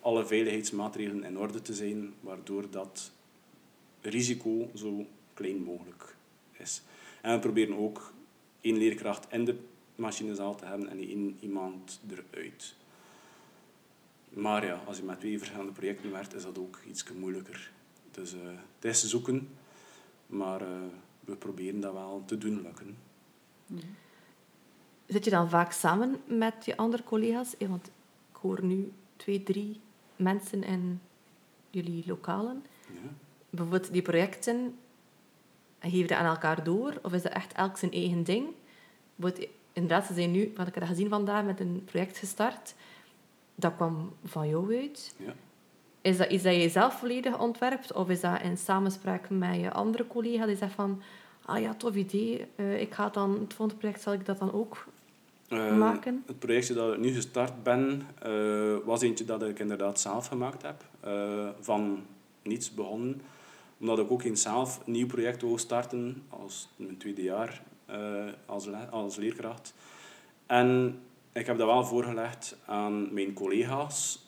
alle veiligheidsmaatregelen in orde te zijn, waardoor dat risico zo klein mogelijk is. En we proberen ook één leerkracht in de machinezaal te hebben en één iemand eruit. Maar ja, als je met twee verschillende projecten werkt, is dat ook iets moeilijker. Dus eh, het is zoeken, maar eh, we proberen dat wel te doen lukken. Zit je dan vaak samen met je andere collega's? Eh, Want ik hoor nu twee, drie mensen in jullie lokalen. Ja. Bijvoorbeeld die projecten, je dat aan elkaar door? Of is dat echt elk zijn eigen ding? Bijvoorbeeld, inderdaad, ze zijn nu, want ik heb dat gezien vandaag, met een project gestart. Dat kwam van jou uit. Ja. Is dat iets dat je zelf volledig ontwerpt? Of is dat in samenspraak met je andere collega die zegt van... Ah ja, tof idee. Eh, ik ga dan, het volgende project zal ik dat dan ook Eh, maken? Het projectje dat ik nu gestart ben, eh, was eentje dat ik inderdaad zelf gemaakt heb. Van niets begonnen. Omdat ik ook eens zelf een nieuw project wou starten, als mijn tweede jaar als, le- als leerkracht. En ik heb dat wel voorgelegd aan mijn collega's,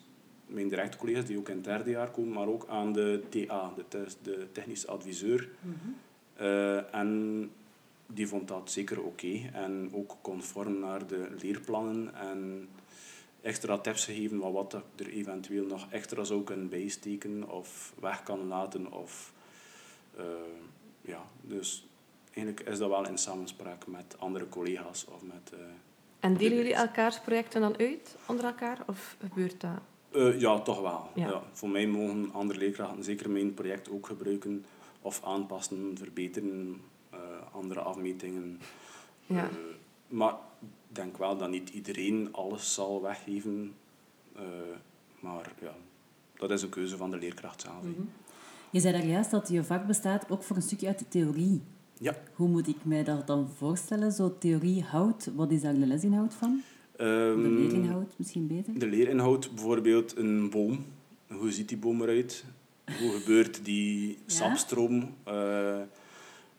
mijn directe collega's die ook in het derde jaar komen, maar ook aan de TA, de, te- de technische adviseur. Eh, en die vond dat zeker oké. En ook conform naar de leerplannen en extra tips gegeven wat, wat ik er eventueel nog extra zou kunnen bijsteken of weg kan laten. Of, eh, ja, dus eigenlijk is dat wel in samenspraak met andere collega's of met... eh, En delen jullie elkaars projecten dan uit onder elkaar? Of gebeurt dat? Eh, ja, toch wel. Ja. Ja. Voor mij mogen andere leerkrachten zeker mijn project ook gebruiken of aanpassen, verbeteren, eh, andere afmetingen. Ja. Eh, maar ik denk wel dat niet iedereen alles zal weggeven. Eh, maar ja, dat is een keuze van de leerkracht zelf. hè. Je zei daar juist dat je vak bestaat ook voor een stukje uit de theorie. Ja. Hoe moet ik mij dat dan voorstellen? Zo theorie hout, wat is daar de lesinhoud van? De Ehm, leerinhoud misschien beter? De leerinhoud, bijvoorbeeld een boom. Hoe ziet die boom eruit? Hoe gebeurt die sapstroom? Eh,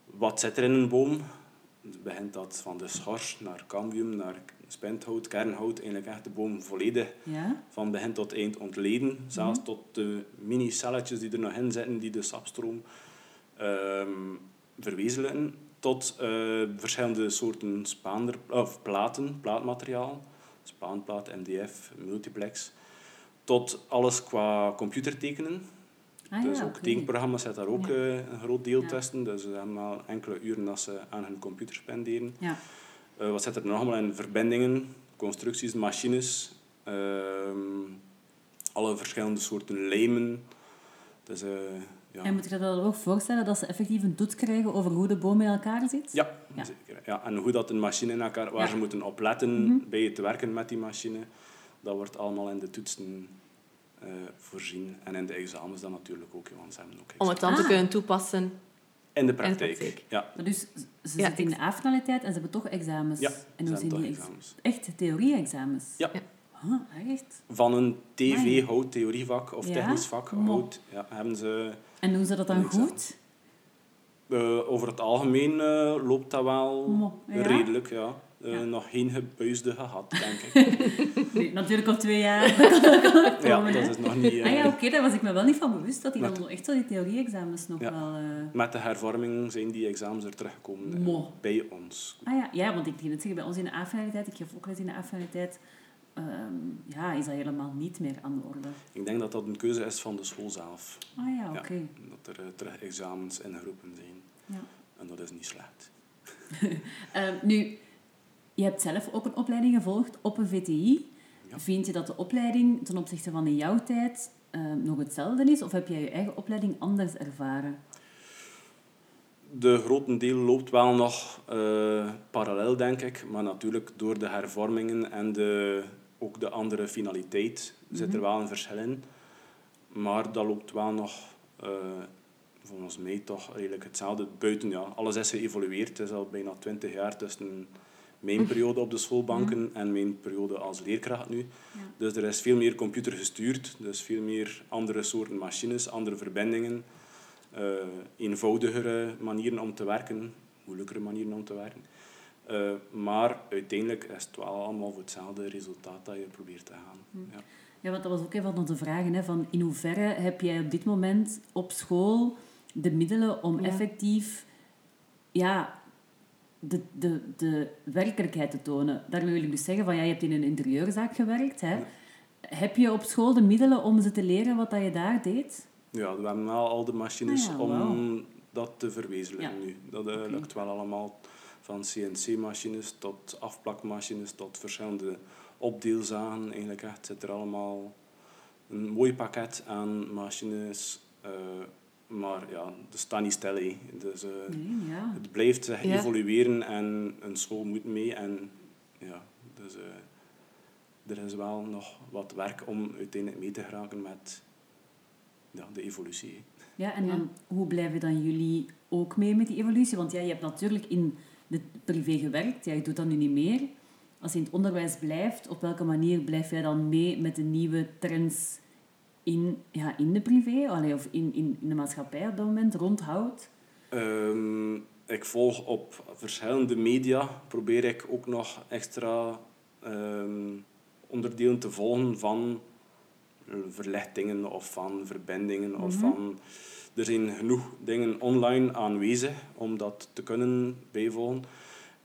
wat zit er in een boom? Begint dat van de schors naar cambium, naar spinthout, kernhout, eigenlijk echt de boom volledig Ja? van begin tot eind ontleden. Zelfs tot de mini-celletjes die er nog in zitten, die de sapstroom ehm, verwezenlijken. Tot eh, verschillende soorten spaander, of platen, plaatmateriaal. Spaanplaat, MDF, multiplex. Tot alles qua computertekenen. Ah, dus ja, ook tekenprogramma's zit daar ook Ja. eh, een groot deel Ja. testen. Dus ze hebben al enkele uren dat ze aan hun computer spenderen. Ja. Eh, wat zit er nog allemaal in? Verbindingen, constructies, machines, ehm, alle verschillende soorten lijmen. Dus, ja. En moet je dat dan ook voorstellen dat ze effectief een toets krijgen over hoe de boom in elkaar zit? Ja, Ja. zeker. Ja, en hoe dat een machine in elkaar, waar Ja. ze moeten op letten bij het werken met die machine, dat wordt allemaal in de toetsen eh, voorzien. En in de examens dan natuurlijk ook, want ze hebben ook Om het dan Ah. te kunnen toepassen. In de praktijk. praktijk. Ja, Maar Dus ze Ja, zitten in de A-finaliteit en ze hebben toch examens. ja en ze hoe hebben zien toch die ex- examens. Echt theorie-examens? Ja. Ja. Ah, echt? Van een. TV-hout, theorievak of Ja? technisch vak hout, ja, hebben ze... En doen ze dat dan goed? Eh, over het algemeen eh, loopt dat wel Mo, ja? redelijk, ja. Eh, Ja. Nog geen gebuisde gehad, denk ik. Nee, natuurlijk al twee jaar. Dat kan, dat kan ook ja, dat is nog niet... Ah ja, oké, daar was ik me wel niet van bewust, dat die Met- dan echt zo die theorie-examens nog wel... Met de hervorming zijn die examens er teruggekomen bij ons. Ah ja, ja, want ik ging het zeggen, bij ons in de A-finaliteit, ik geef ook les in de A-finaliteit, ehm, ja, is dat helemaal niet meer aan de orde? Ik denk dat dat een keuze is van de school zelf. Ah ja, oké. Ja, dat er uh, terug examens ingeroepen zijn. Ja. En dat is niet slecht. Ehm, nu, je hebt zelf ook een opleiding gevolgd op een VTI. Ja. Vind je dat de opleiding ten opzichte van in jouw tijd ehm, nog hetzelfde is? Of heb jij je eigen opleiding anders ervaren? De grote deel loopt wel nog uh, parallel, denk ik. Maar natuurlijk door de hervormingen en de, ook de andere finaliteit zit er wel een verschil in. Maar dat loopt wel nog, uh, volgens mij, toch redelijk hetzelfde. Buiten, ja, alles is geëvolueerd. Het is al bijna twintig jaar tussen mijn periode op de schoolbanken en mijn periode als leerkracht nu. Ja. Dus er is veel meer computer gestuurd. Dus veel meer andere soorten machines, andere verbindingen. Uh, eenvoudigere manieren om te werken, moeilijkere manieren om te werken. Uh, maar uiteindelijk is het wel allemaal voor hetzelfde resultaat dat je probeert te gaan. Hm. Ja. ja, want dat was ook een van onze vragen. Hè, van in hoeverre heb jij op dit moment op school de middelen om Ja. effectief ja, de, de, de werkelijkheid te tonen? Daar wil ik dus zeggen van ja, je hebt in een interieurzaak gewerkt. Hè. Ja. Heb je op school de middelen om ze te leren wat dat je daar deed? Ja, we hebben wel al de machines Ah ja, om dat te verwezenlijken Ja. nu. Dat uh, Oké. lukt wel allemaal. Van CNC-machines tot afplakmachines tot verschillende opdeelzagen. Eigenlijk echt zit er allemaal een mooi pakket aan machines. eh, maar ja, dat staat niet stil. Dus, eh, Nee, ja. Het blijft Ja. evolueren en een school moet mee. En, ja, dus, eh, er is wel nog wat werk om uiteindelijk mee te geraken met ja, de evolutie. Ja, en dan, hoe blijven dan jullie ook mee met die evolutie? Want ja, je hebt natuurlijk in de privé gewerkt, ja, doet dat nu niet meer. Als je in het onderwijs blijft, op welke manier blijf jij dan mee met de nieuwe trends in, ja, in de privé of in, in, in de maatschappij op dat moment, rondhoudt? Ehm, ik volg op verschillende media, probeer ik ook nog extra ehm, onderdelen te volgen van verlichtingen of van verbindingen. Of van, er zijn genoeg dingen online aanwezig om dat te kunnen bijvolgen.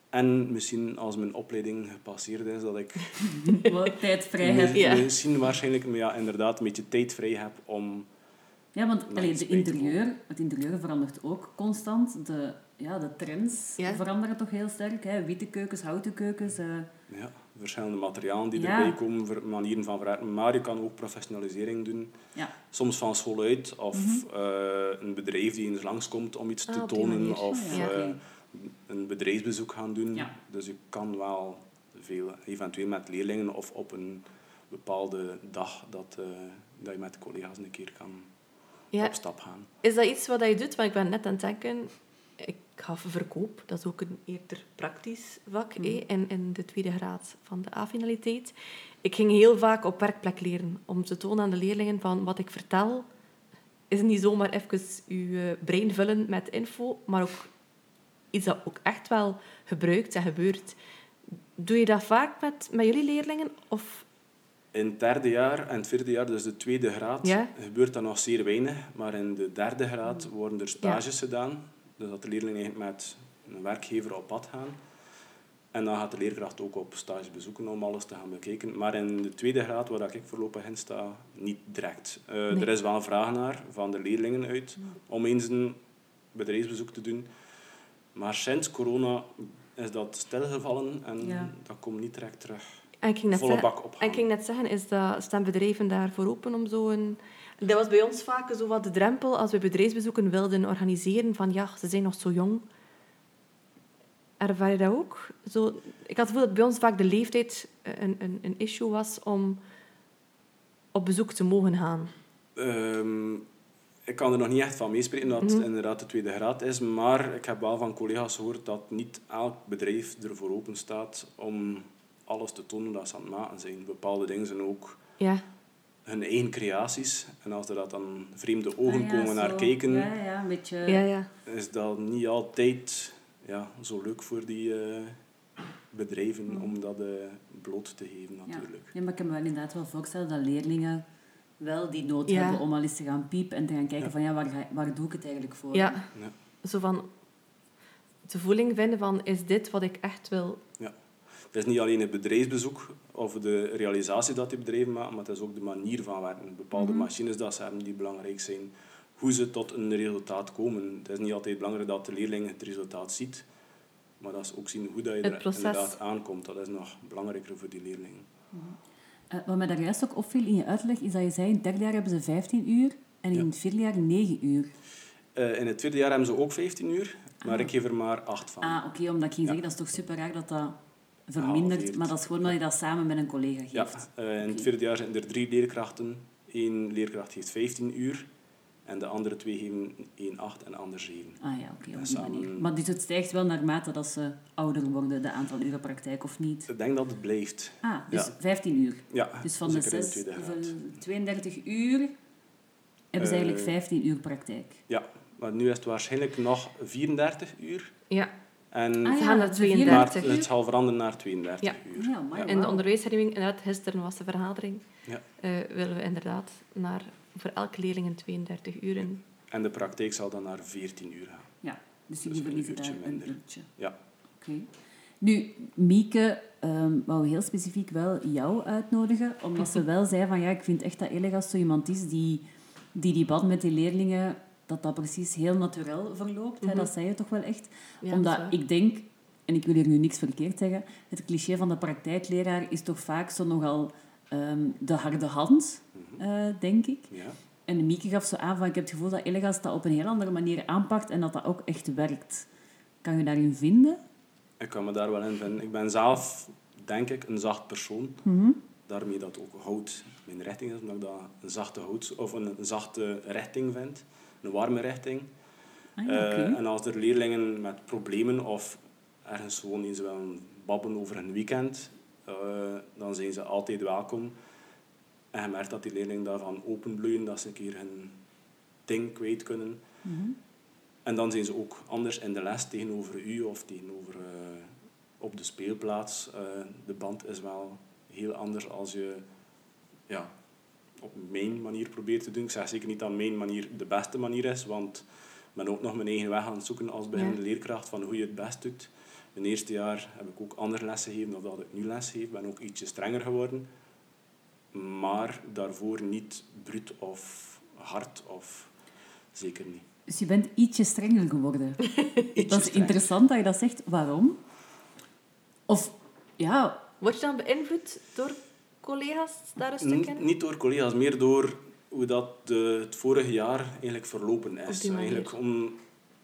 En misschien als mijn opleiding gepasseerd is, dat ik Wat tijd vrij hebt. Ja. misschien waarschijnlijk maar ja, inderdaad een beetje tijd vrij heb om... Ja, want allee, de interieur, het interieur verandert ook constant. De, ja, de trends Ja. veranderen toch heel sterk. Hè? Witte keukens, houten keukens. eh. Ja, verschillende materialen die Ja. erbij komen, manieren van verwerken. Maar je kan ook professionalisering doen. ja. Soms van school uit, of eh, een bedrijf die eens langskomt om iets Ah, te die tonen, manier. of Ja, eh, een bedrijfsbezoek gaan doen. Dus je kan wel veel, eventueel met leerlingen of op een bepaalde dag, dat, eh, dat je met collega's een keer kan Ja. op stap gaan. Is dat iets wat je doet? Want ik ben net aan het denken... Ik gaf verkoop, dat is ook een eerder praktisch vak Mhm. eh, in, in de tweede graad van de A-finaliteit. Ik ging heel vaak op werkplek leren om te tonen aan de leerlingen van wat ik vertel is niet zomaar even je brein vullen met info, maar ook iets dat ook echt wel gebruikt en gebeurt. Doe je dat vaak met, met jullie leerlingen? Of In het derde jaar en het vierde jaar, dus de tweede graad, Ja. gebeurt dat nog zeer weinig. Maar in de derde graad worden er stages gedaan. Dus dat de leerlingen met een werkgever op pad gaan. En dan gaat de leerkracht ook op stage bezoeken om alles te gaan bekijken. Maar in de tweede graad, waar ik voorlopig in sta, niet direct. Eh, Nee. Er is wel een vraag naar van de leerlingen uit om eens een bedrijfsbezoek te doen. Maar sinds corona is dat stilgevallen en Ja. dat komt niet direct terug. En ik ging net Volle zeggen- bak En ik ging net zeggen, is dat, staan bedrijven daarvoor open om zo'n... Dat was bij ons vaak zo wat de drempel als we bedrijfsbezoeken wilden organiseren. Van ja, ze zijn nog zo jong. Ervaar je dat ook? Zo, ik had het gevoel dat bij ons vaak de leeftijd een, een, een issue was om op bezoek te mogen gaan. Ehm, ik kan er nog niet echt van meespreken dat Mhm. het inderdaad de tweede graad is, maar ik heb wel van collega's gehoord dat niet elk bedrijf ervoor open staat om alles te tonen dat ze aan het maken zijn. Bepaalde dingen zijn ook Ja, hun eigen creaties. En als er dat dan vreemde ogen Ah ja, komen zo. naar kijken, Ja, ja, een beetje... ja, ja. is dat niet altijd ja, zo leuk voor die eh, bedrijven om dat eh, bloot te geven. Ja. natuurlijk. Ja, maar ik kan me wel inderdaad wel voorstellen dat leerlingen wel die nood Ja. hebben om al eens te gaan piepen en te gaan kijken Ja. van ja, waar, waar doe ik het eigenlijk voor? ja. Ja. Zo van de voeling vinden van, is dit wat ik echt wil? Het is niet alleen het bedrijfsbezoek of de realisatie dat die bedrijven maken, maar het is ook de manier van werken. Bepaalde machines dat ze hebben die belangrijk zijn. Hoe ze tot een resultaat komen. Het is niet altijd belangrijk dat de leerling het resultaat ziet, maar dat ze ook zien hoe dat je Het er inderdaad aankomt. Dat is nog belangrijker voor die leerlingen. Eh, wat mij daar juist ook opviel in je uitleg, is dat je zei, in het derde jaar hebben ze 15 uur en in Ja. het vierde jaar 9 uur. Eh, in het tweede jaar hebben ze ook 15 uur, maar Ah. ik geef er maar 8 van. Ah, oké, omdat ik ging Ja. zeggen, dat is toch super raar dat dat vermindert, Halveert. maar dat is gewoon dat je dat samen met een collega Ja, geeft. eh, in het vierde jaar zijn er drie leerkrachten. Eén leerkracht heeft 15 uur en de andere twee geven 1, 8 en de ander 7. Ah ja, oké, op die Samen- manier. Maar dus het stijgt wel naarmate dat ze ouder worden, de aantal uren praktijk, of niet? Ik denk dat het blijft. Ah, dus Ja. 15 uur. Ja, Dus van de tweede graad. hoeveel- 32 uur hebben ze Eh, eigenlijk 15 uur praktijk. Ja, maar nu is het waarschijnlijk nog 34 uur. Ja, En, Ah ja, naar de 32 maar uur. het zal veranderen naar 32 Ja. uur. Ja, maar in de wauw. onderwijsherwinning, inderdaad, gisteren was de vergadering, Ja. eh, willen we inderdaad naar, voor elke leerling een 32 uur in. En de praktijk zal dan naar 14 uur gaan. Ja, dus Dus jullie een verliezen uurtje daar een minder. uurtje. Ja. Oké. Nu, Mieke ehm wou heel specifiek wel jou uitnodigen, omdat ze wel zei van ja, ik vind echt dat Elegas zo iemand is die die, die band met die leerlingen, dat dat precies heel natuurlijk verloopt. hè, Mhm. dat zei je toch wel echt. Ja, omdat zo. ik denk, en ik wil hier nu niks verkeerd zeggen, het cliché van de praktijkleraar is toch vaak zo nogal ehm, de harde hand, eh, denk ik. Ja. En Mieke gaf zo aan van ik heb het gevoel dat Elegas dat op een heel andere manier aanpakt en dat dat ook echt werkt. Kan je daarin vinden? Ik kan me daar wel in vinden. Ik ben zelf, denk ik, een zacht persoon. Mhm. Daarmee dat ook hout mijn richting is, omdat ik dat een zachte, hout, of een, een zachte richting vind. Een warme richting. Ah. Eh, en als er leerlingen met problemen of ergens gewoon eens willen babbelen over een weekend, eh, dan zijn ze altijd welkom. En je merkt dat die leerlingen daarvan openbloeien, dat ze een keer hun ding kwijt kunnen. Mhm. En dan zijn ze ook anders in de les tegenover u of tegenover eh, op de speelplaats. De band is wel heel anders als je ja, op mijn manier probeert te doen. Ik zeg zeker niet dat mijn manier de beste manier is, want ik ben ook nog mijn eigen weg aan het zoeken als beginnende leerkracht van hoe je het best doet. In het eerste jaar heb ik ook andere lessen gegeven dan dat ik nu les geef. Ik ben ook ietsje strenger geworden. Maar daarvoor niet bruut of hard of zeker niet. Dus je bent ietsje strenger geworden. Ietsje dat is strenger. interessant dat je dat zegt. Waarom? Of, ja... Word je dan beïnvloed door collega's daar een stuk N- in? Niet door collega's, meer door hoe dat de, het vorige jaar eigenlijk verlopen is. Eigenlijk om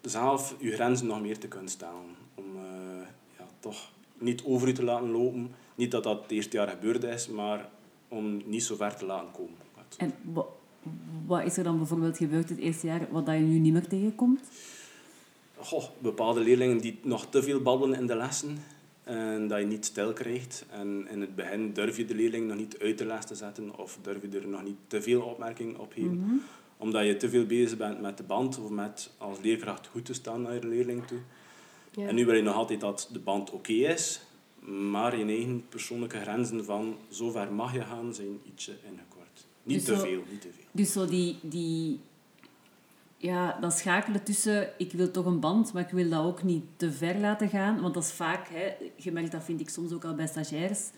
zelf je grenzen nog meer te kunnen stellen. Om eh, ja, toch niet over u te laten lopen. Niet dat dat het eerste jaar gebeurd is, maar om niet zo ver te laten komen. En wa- wat is er dan bijvoorbeeld gebeurd het eerste jaar wat dat je nu niet meer tegenkomt? Goh, bepaalde leerlingen die nog te veel babbelen in de lessen en dat je niet stil krijgt. En in het begin durf je de leerling nog niet uit de les te zetten of durf je er nog niet te veel opmerkingen op geven. Omdat je te veel bezig bent met de band of met als leerkracht goed te staan naar je leerling toe. Ja. En nu wil je nog altijd dat de band oké is, maar je eigen persoonlijke grenzen van zo ver mag je gaan zijn ietsje ingekort. Niet Dus te veel, niet te veel. Dus zo die, die... Ja, dat schakelen tussen... Ik wil toch een band, maar ik wil dat ook niet te ver laten gaan. Want dat is vaak... Hè, je merkt dat vind ik soms ook al bij stagiaires.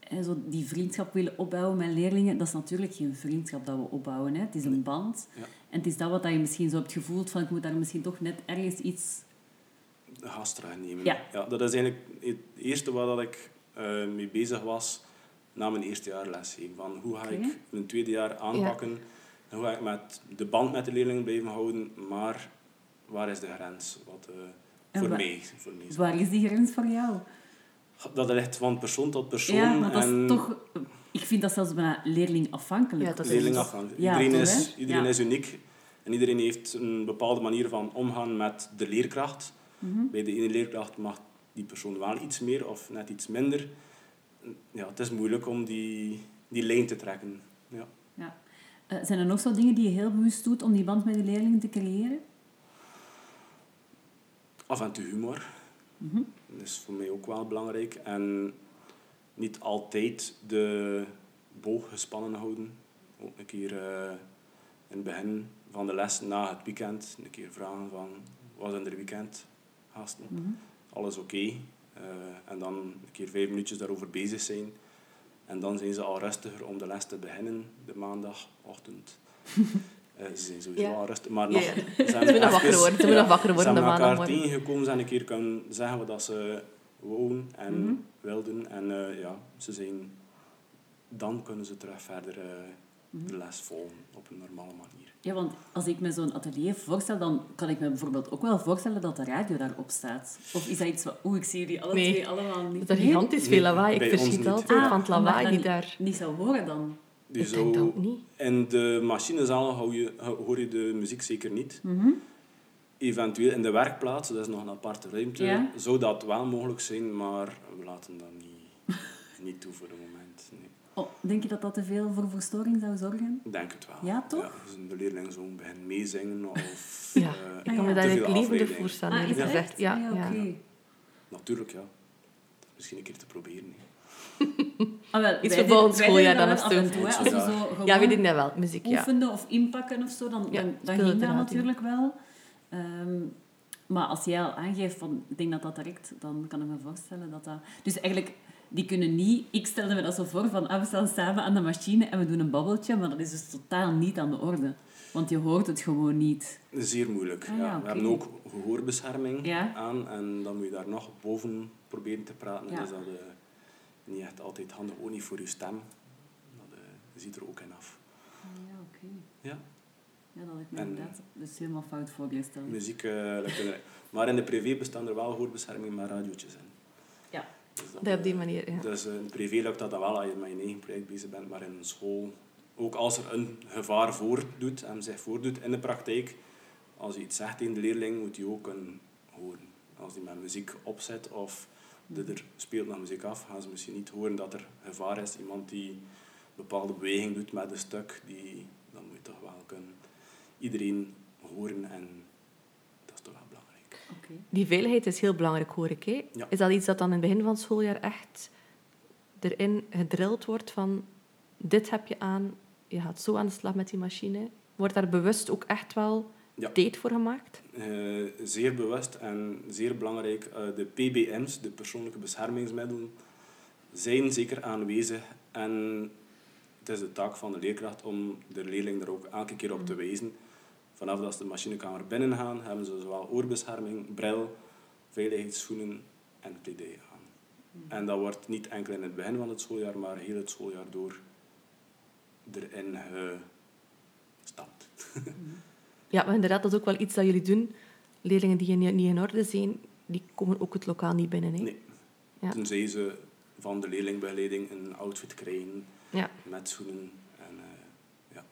Hè, zo die vriendschap willen opbouwen met leerlingen. Dat is natuurlijk geen vriendschap dat we opbouwen. Hè. Het is een band. Ja. En het is dat wat je misschien zo hebt gevoeld van... Ik moet daar misschien toch net ergens iets... gastra nemen. Ja. dat is eigenlijk het eerste waar dat ik eh, mee bezig was na mijn eerste jaar lesgeven. Van hoe ga ik mijn tweede jaar aanpakken? En hoe ga ik met de band met de leerlingen blijven houden? Maar waar is de grens? Wat, eh, voor, wa- mij, voor mij. Waar is die grens voor jou? Dat ligt van persoon tot persoon. Ja, maar dat en is toch... Ik vind dat zelfs bijna leerlingafhankelijk. Ja, dat is leerlingafhankelijk. Ja, iedereen toch, is, iedereen Ja. is uniek. En iedereen heeft een bepaalde manier van omgaan met de leerkracht. Mhm. Bij de ene leerkracht mag die persoon wel iets meer of net iets minder. Ja, het is moeilijk om die, die lijn te trekken. Ja. Eh, zijn er nog zo dingen die je heel bewust doet om die band met de leerlingen te creëren? Af en toe humor. Mhm. Dat is voor mij ook wel belangrijk. En niet altijd de boog gespannen houden. Ook een keer eh, in het begin van de les, na het weekend, een keer vragen van... Wat zijn er weekend, gasten? Mhm. Alles oké? Eh, en dan een keer vijf minuutjes daarover bezig zijn. En dan zijn ze al rustiger om de les te beginnen, de maandagochtend. Eh, ze zijn sowieso Ja. al rustig, maar nog... ja. Ze Ze moeten nog wakker worden. Ze nog wakker worden Ze de hebben elkaar maandagmorgen. tegengekomen, zijn een keer kunnen zeggen wat ze wouden en Mhm. wilden. En eh, ja, ze zijn... Dan kunnen ze terug verder Mhm. De les volgen op een normale manier. Ja, want als ik me zo'n atelier voorstel, dan kan ik me bijvoorbeeld ook wel voorstellen dat de radio daarop staat. Of is dat iets wat... Oeh, ik zie jullie alle Nee. twee allemaal niet. Dat is gigantisch veel lawaai. Ik verschiet niet. altijd Ah, van het lawaai die dat daar... Niet zou horen dan. Die Ik zo- denk dat niet. In de machinezaal hou je, hoor je de muziek zeker niet. Mhm. Eventueel in de werkplaats, dat is nog een aparte ruimte, Ja. zou dat wel mogelijk zijn, maar we laten dat niet, niet toe voor het moment. Nee. Oh, denk je dat dat te veel voor verstoring zou zorgen? Ik denk het wel. Ja, toch? dus de leerling zo beginnen meezingen of... Ja, eh, ik Ah, kan ja. me daar levendig voorstellen. Ah, gezegd. echt? Ja, Ah, ja. oké. Natuurlijk, ja. Misschien een keer te proberen. Ah, wel, Iets voor volgend schooljaar dan zo. af en toe, hè. Zo Als we zo gewoon Ja, we deden dat wel. Muziek, ja. oefenden of inpakken of zo, dan, Ja, dan, dan ging dat in. natuurlijk wel. Ehm, maar als jij al aangeeft van, ik denk dat dat direct, dan kan ik me voorstellen dat dat... Dus eigenlijk, die kunnen niet... Ik stelde me dat zo voor van, ah, we staan samen aan de machine en we doen een babbeltje, maar dat is dus totaal niet aan de orde. Want je hoort het gewoon niet. Zeer moeilijk. Ah, ja. We hebben ook gehoorbescherming Ja. aan en dan moet je daar nog boven proberen te praten. Ja. Dus dat is niet echt altijd handig, ook niet voor je stem. Dat eh, ziet er ook in af. Ja, oké. Ja, Ja, dat ik me En- inderdaad dus helemaal fout voorgesteld. muziek eh, Maar in de privé bestaan er wel gehoorbescherming met radiootjes in. Dus Dat die manier, ja. In privé lukt dat wel als je met je eigen project bezig bent, maar in een school, ook als er een gevaar voordoet en zich voordoet in de praktijk, als je iets zegt tegen de leerling, moet je ook kunnen horen. Als die met muziek opzet of er speelt naar muziek af, gaan ze misschien niet horen dat er gevaar is. Iemand die een bepaalde beweging doet met een stuk, die, dan moet je toch wel kunnen iedereen horen en dat is toch wel Die veiligheid is heel belangrijk, hoor ik. Hè? Ja. Is dat iets dat dan in het begin van het schooljaar echt erin gedrild wordt van dit heb je aan, je gaat zo aan de slag met die machine? Wordt daar bewust ook echt wel Ja. tijd voor gemaakt? Eh, zeer bewust en zeer belangrijk, eh, de PBM's, de persoonlijke beschermingsmiddelen, zijn zeker aanwezig. En het is de taak van de leerkracht om de leerling daar ook elke keer op te wijzen. Vanaf dat ze de machinekamer binnen gaan, hebben ze zowel oorbescherming, bril, veiligheidsschoenen en kledij aan. En dat wordt niet enkel in het begin van het schooljaar, maar heel het schooljaar door erin gestapt. Ja, maar inderdaad, dat is ook wel iets dat jullie doen. Leerlingen die niet niet in orde zijn, die komen ook het lokaal niet binnen. Hè? Nee. Ja. Tenzij ze van de leerlingbegeleiding een outfit krijgen Ja. met schoenen. En, eh, ja.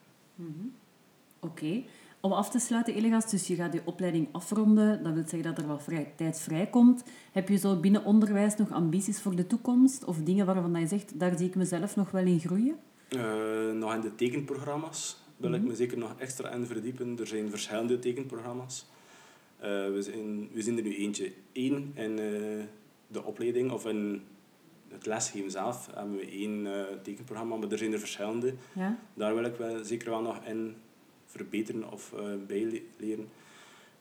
Oké. Om af te sluiten, Elegast, dus je gaat je opleiding afronden. Dat wil zeggen dat er wat vrij, tijd vrijkomt. Heb je zo binnen onderwijs nog ambities voor de toekomst? Of dingen waarvan je zegt, daar zie ik mezelf nog wel in groeien? Eh, nog in de tekenprogramma's wil Mhm. ik me zeker nog extra in verdiepen. Er zijn verschillende tekenprogramma's. Eh, we, zijn, we zien er nu eentje één in eh, de opleiding of in het lesgeven zelf hebben we één tekenprogramma, maar er zijn er verschillende. Ja? Daar wil ik wel, zeker wel nog in verbeteren of eh bijleren.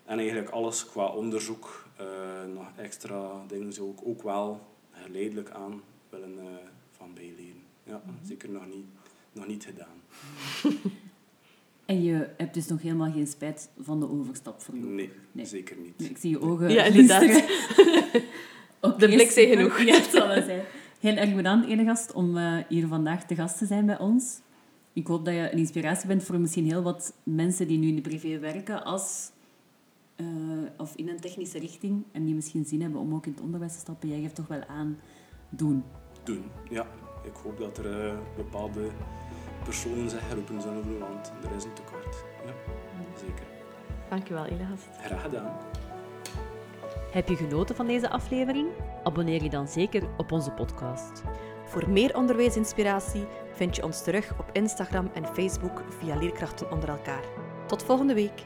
En eigenlijk alles qua onderzoek, eh, nog extra dingen zou ik ook wel geleidelijk aan willen eh, van bijleren. Ja, zeker nog niet, nog niet gedaan. En je hebt dus nog helemaal geen spijt van de overstap voorlopig? Nee, Nee. zeker niet. Nee, Ik zie je ogen Ja, inderdaad. Oké, De blik zei genoeg. Ja, het zal wel zijn. Heel erg bedankt, ene gast, om eh, hier vandaag te gast te zijn bij ons. Ik hoop dat je een inspiratie bent voor misschien heel wat mensen die nu in de privé werken als, eh, of in een technische richting en die misschien zin hebben om ook in het onderwijs te stappen. Jij geeft toch wel aan doen. Doen, ja. Ik hoop dat er eh, bepaalde personen zich roepen zullen doen, want er is een tekort. Ja, zeker. Dankjewel, Elegast. Graag gedaan. Heb je genoten van deze aflevering? Abonneer je dan zeker op onze podcast. Voor meer onderwijsinspiratie vind je ons terug op Instagram en Facebook via Leerkrachten onder elkaar. Tot volgende week.